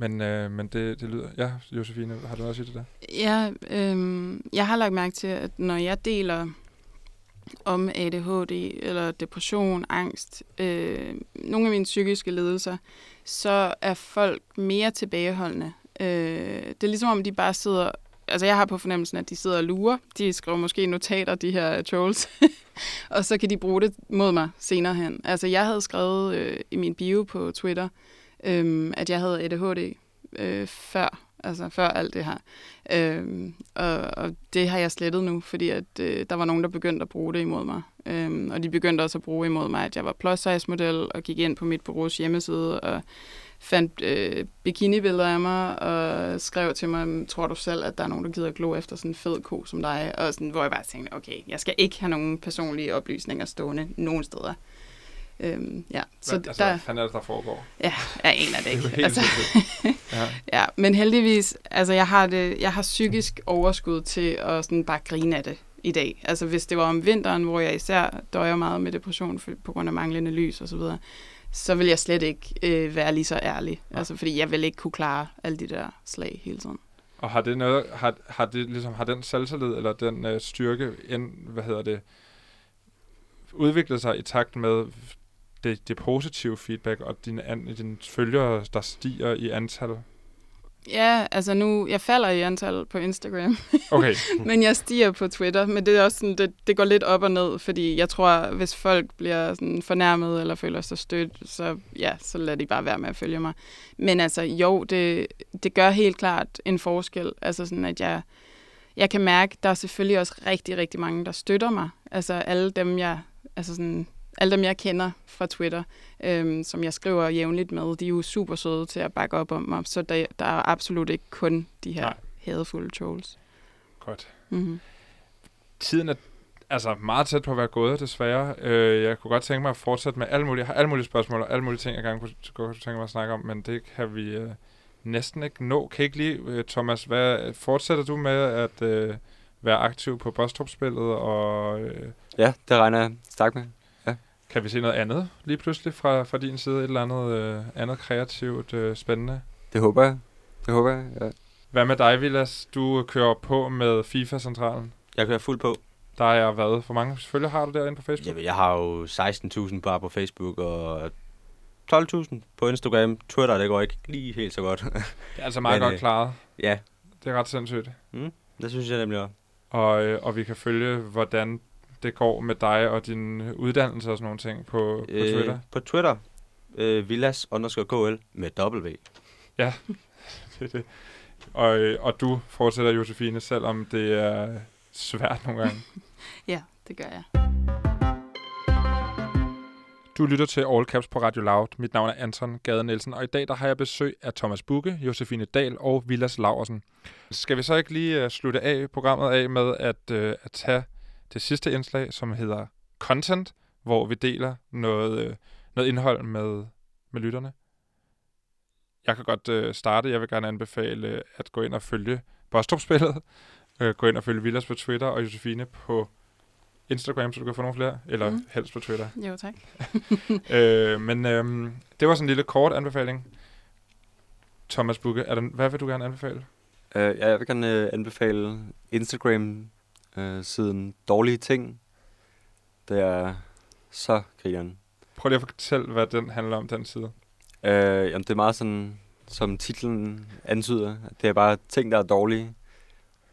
men, øh, men det, det lyder... Ja, Josefine, har du også i det der? Ja, øh, jeg har lagt mærke til, at når jeg deler om ADHD eller depression, angst, øh, nogle af mine psykiske lidelser, så er folk mere tilbageholdende. Øh, det er ligesom om, de bare sidder... Altså, jeg har på fornemmelsen, at de sidder og lurer. De skriver måske notater, de her trolls. og så kan de bruge det mod mig senere hen. Altså, jeg havde skrevet øh, i min bio på Twitter, øh, at jeg havde ADHD øh, før, altså før alt det her. Øh, og, og det har jeg slettet nu, fordi at, øh, der var nogen, der begyndte at bruge det imod mig. Øh, og de begyndte også at bruge imod mig, at jeg var plus size model, og gik ind på mit bureaus hjemmeside, og fandt øh, bikinibilleder af mig, og skrev til mig, tror du selv, at der er nogen, der gider glo efter sådan en fed ko som dig? Og sådan, hvor jeg bare tænkte, okay, jeg skal ikke have nogen personlige oplysninger stående nogen steder. Øhm, ja, Så hvad, altså, der, hvad er det, der foregår? ja, jeg aner det Det er ikke. Altså, ja. ja, men heldigvis, altså jeg har, det, jeg har psykisk overskud til at sådan bare grine af det i dag. Altså hvis det var om vinteren, hvor jeg især døjer meget med depression på grund af manglende lys og så videre, så vil jeg slet ikke øh, være lige så ærlig. Nej. Altså fordi jeg vil ikke kunne klare alle de der slag hele tiden. Og har det noget, har, har det ligesom, har den selvtillid, eller den øh, styrke, end, hvad hedder det, udviklet sig i takt med det, det positive feedback, og dine, an, dine følgere, der stiger i antal? Ja, altså nu, jeg falder i antal på Instagram, Okay, men jeg stiger på Twitter, men det er også sådan, det, det går lidt op og ned, fordi jeg tror, hvis folk bliver sådan fornærmet eller føler sig stødt, så ja, så lader de bare være med at følge mig. Men altså, jo, det, det gør helt klart en forskel, altså sådan, at jeg, jeg kan mærke, der er selvfølgelig også rigtig, rigtig mange, der støtter mig. Altså alle dem, jeg, altså sådan, alle dem, jeg kender fra Twitter, øhm, som jeg skriver jævnligt med, de er jo super søde til at bakke op om mig, så der, der er absolut ikke kun de her Nej. hadefulde trolls. godt. Mm-hmm. Tiden er altså meget tæt på at være gået, desværre. Øh, jeg kunne godt tænke mig at fortsætte med alle mulige, alle mulige spørgsmål og alle mulige ting, jeg gerne kunne, kunne tænke mig at snakke om, men det kan vi øh, næsten ikke nå. Kan ikke lige, øh, Thomas, hvad, fortsætter du med at øh, være aktiv på Bostrup-spillet, og øh, Ja, det regner jeg stærkt med. Kan vi se noget andet lige pludselig fra, fra din side? Et eller andet, øh, andet kreativt øh, spændende? Det håber jeg. Det håber jeg, ja. Hvad med dig, Vilas? Du kører på med FIFA-centralen. jeg kører fuld på. Der er hvad? Hvor mange følgere har du derinde på Facebook? Jamen, jeg har jo 16.000 bare på Facebook, og 12.000 på Instagram. Twitter, det går ikke lige helt så godt. Det er altså meget Men, godt øh, klaret. ja, Det er ret sindssygt. det synes jeg nemlig også. Og, øh, og vi kan følge, hvordan det går med dig og din uddannelse og sådan nogle ting på, på Twitter. På Twitter, øh, villas underscore KL med W. Det er det. Og, øh, og du fortsætter, Josefine, selvom det er svært nogle gange. Ja, det gør jeg. Du lytter til All Caps på Radio Loud. Mit navn er Anton Gade Nielsen, og i dag der har jeg besøg af Thomas Bukke, Josefine Dahl og Vilas Laversen. Skal vi så ikke lige uh, slutte af programmet af med at, uh, at tage det sidste indslag, som hedder Content, hvor vi deler noget, uh, noget indhold med, med lytterne? Jeg kan godt uh, starte. Jeg vil gerne anbefale uh, at gå ind og følge Bostrup-spillet. Uh, gå ind og følge Vilas på Twitter og Josefine på Instagram, så du kan få nogle flere. Eller mm. Helst på Twitter. Jo, tak. øh, men øhm, det var sådan en lille kort anbefaling. Thomas Bukke, er der, hvad vil du gerne anbefale? Uh, ja, jeg vil gerne uh, anbefale Instagram-siden Dårlige Ting. Det er så grineren. Prøv lige at fortælle, hvad den handler om, den side. Uh, jamen, det er meget sådan, som titlen antyder. Det er bare ting, der er dårlige.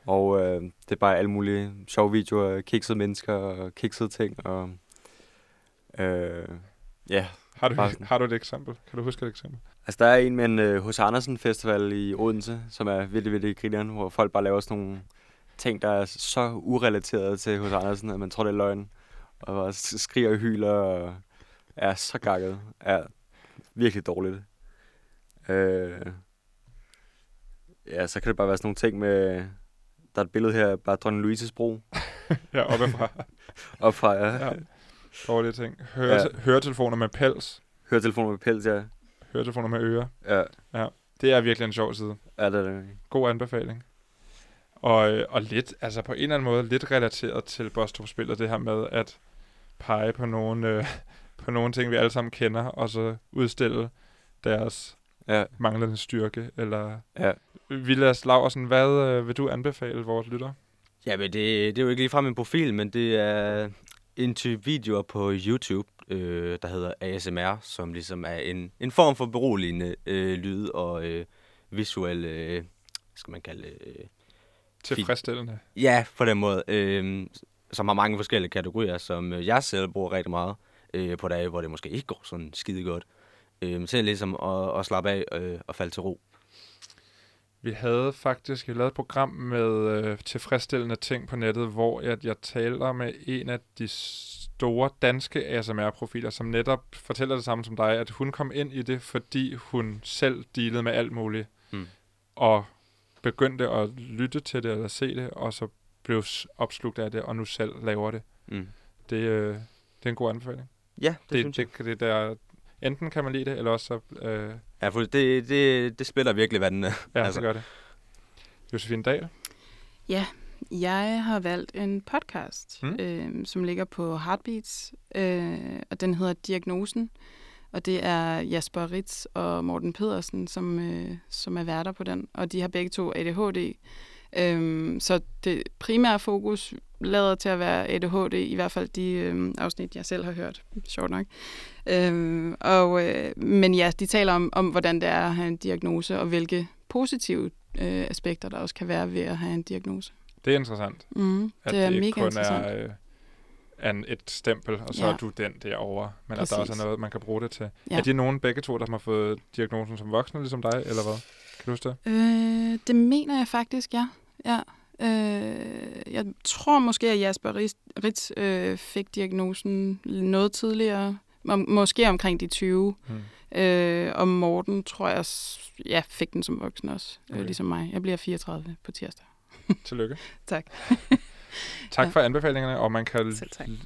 Og uh, det er bare alle mulige sjove videoer kiksede mennesker og kiksede ting. Og, uh, ja, Har du, Bare sådan. har du et eksempel? Kan du huske et eksempel? Altså, der er en med en uh, H.C. Andersen Festival i Odense, som er virkelig, virkelig grineren, hvor folk bare laver sådan nogle ting, der er så urelateret til H.C. Andersen, at man tror, det er løgn. Og bare skriger og hyler og er så gakket. Er virkelig dårligt. Øh, Ja, så kan det bare være sådan nogle ting med... Der er et billede her, bare dronning Louises bro. Ja, oppe fra. Op fra, ja. Ja. Dårlige ting. Høre, ja. Ja. Høretelefoner med pels. Høretelefoner med pels, ja. Høretelefoner med ører. Ja, Det er virkelig en sjov side. ja det er det. God anbefaling. Og, øh, og lidt, altså på en eller anden måde, lidt relateret til Bostrup-spillet, det her med at pege på nogle, øh, på nogle ting, vi alle sammen kender, og så udstille deres Ja, manglende styrke. Eller ja. Vilas Laversen, hvad øh, vil du anbefale vores lytter? Ja, men det, det er jo ikke ligefrem en profil, men det er en type videoer på YouTube, øh, der hedder ASMR, som ligesom er en, en form for beroligende øh, lyd og øh, visuel, øh, skal man kalde øh, Tilfredsstillende. Ja, på den måde. Øh, som har mange forskellige kategorier, som øh, jeg selv bruger rigtig meget øh, på dage, hvor det måske ikke går sådan skide godt. Øh, til ligesom at, at slappe af øh, og falde til ro. Vi havde faktisk vi lavede et program med øh, tilfredsstillende ting på nettet, hvor jeg, jeg taler med en af de store danske ASMR-profiler, som netop fortæller det samme som dig, at hun kom ind i det, fordi hun selv dealede med alt muligt, Mm. og begyndte at lytte til det eller se det, og så blev opslugt af det, og nu selv laver det. Mm. Det, øh, det er en god anbefaling. Ja, det, Det, synes det, det, det der, enten kan man lide det, eller også så, øh, Ja, for det, det, det spiller virkelig vandene. ja, altså. Så gør det. Josefine Dahl. Jeg har valgt en podcast, Mm. øh, som ligger på Heartbeats, øh, og den hedder Diagnosen. Og det er Jasper Ritz og Morten Pedersen, som, øh, som er værter på den. Og de har begge to ADHD. Øhm, så det primære fokus lader til at være ADHD, i hvert fald de øh, afsnit, jeg selv har hørt. Sjovt nok. Øhm, og, øh, men ja, de taler om, om, hvordan det er at have en diagnose, og hvilke positive øh, aspekter, der også kan være ved at have en diagnose. Det er interessant. Mm, At det er mega kun interessant. er, øh, en, et stempel, og så Ja. er du den derovre. Men at der Præcis. også er noget, man kan bruge det til. Ja. Er de nogen begge to, der har fået diagnosen som voksne, ligesom dig, eller hvad? Kan du huske det? Øh, det mener jeg faktisk, ja. ja. Øh, jeg tror måske, at Jasper Ritz, øh, fik diagnosen noget tidligere. Må, måske omkring de 20. Hmm. Øh, og Morten, tror jeg, ja, fik den som voksen også, okay. Okay. øh, ligesom mig. Jeg bliver 34 på tirsdag. Tillykke. Tak. Tak Ja. for anbefalingerne, og man kan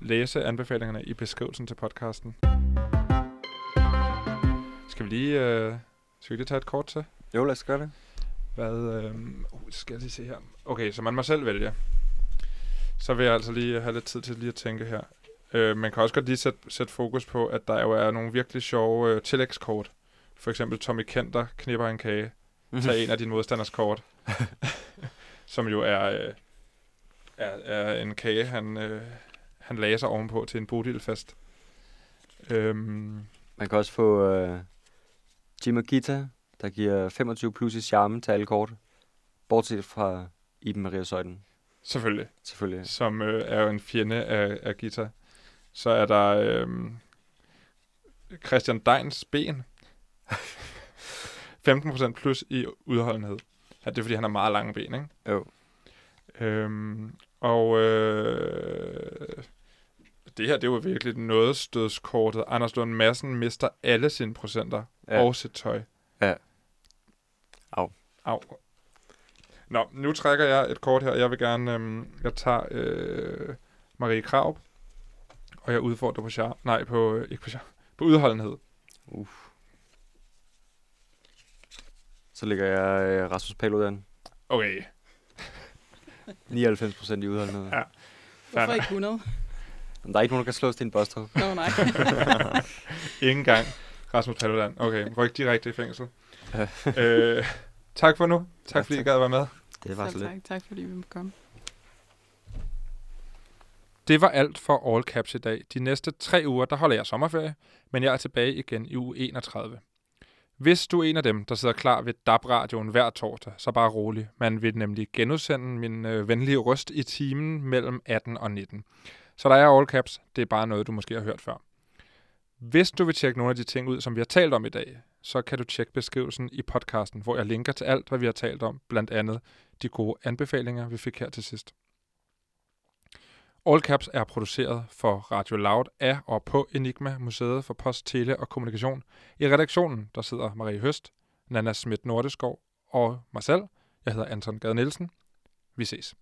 læse anbefalingerne i beskrivelsen til podcasten. Skal vi lige, øh, skal vi lige tage et kort til? Jo, lad os gøre det. Hvad, øh, uh, skal jeg lige se her. Okay, så man må selv vælge. Så vil jeg altså lige have lidt tid til lige at tænke her. Øh, man kan også godt lige sætte, sætte fokus på, at der jo er nogle virkelig sjove øh, tillægskort. For eksempel Tommy Kenter knipper en kage. Tag en af dine modstanders kort. som jo er, øh, er, er en kage, han, øh, han lagde sig ovenpå til en bodilfest. Øhm, Man kan også få øh, Jim og Gita, der giver 25 plus i charme til alle kort. Bortset fra Iben Maria Søjden, selvfølgelig. selvfølgelig. som øh, er jo en fjende af, af guitar. Så er der øh, Christian Deins ben. 15% plus i udholdenhed. Ja, det er fordi, han har meget lange ben, ikke? Jo. Øhm, og øh, det her, det jo virkelig noget stødskortet. Anders Lund Madsen mister alle sine procenter ja. Og sit tøj. Ja. Au. Au. Nå, nu trækker jeg et kort her. Jeg vil gerne, øhm, jeg tager øh, Marie Krav, og jeg udfordrer på char. Nej, på, øh, ikke på char. På udholdenhed. Så ligger jeg øh, Rasmus Paludan. Okay. 99 procent i udholdenhed. Ja. Hvorfor ikke 100? Men der er ikke nogen, der kan slås til en bostrup. Nå, nej. Ingen gang. Rasmus Paludan. Okay, ryk direkte i fængsel. øh, tak for nu. Tak fordi I tak. gad at være med. Det var så lidt. tak. Tak fordi vi måtte komme. Det var alt for All Caps i dag. De næste tre uger, der holder jeg sommerferie, men jeg er tilbage igen i uge 31. Hvis du er en af dem, der sidder klar ved DAB-radioen hver torsdag, så bare rolig. Man vil nemlig genudsende min øh, venlige røst i timen mellem 18 og 19. Så der er All Caps. Det er bare noget, du måske har hørt før. Hvis du vil tjekke nogle af de ting ud, som vi har talt om i dag, så kan du tjekke beskrivelsen i podcasten, hvor jeg linker til alt, hvad vi har talt om, blandt andet de gode anbefalinger, vi fik her til sidst. All Caps er produceret for Radio Loud af og på Enigma Museet for Post, Tele og Kommunikation. I redaktionen der sidder Marie Høst, Nana Schmidt Nordeskov og mig selv, Jeg hedder Anton Gade Nielsen. Vi ses.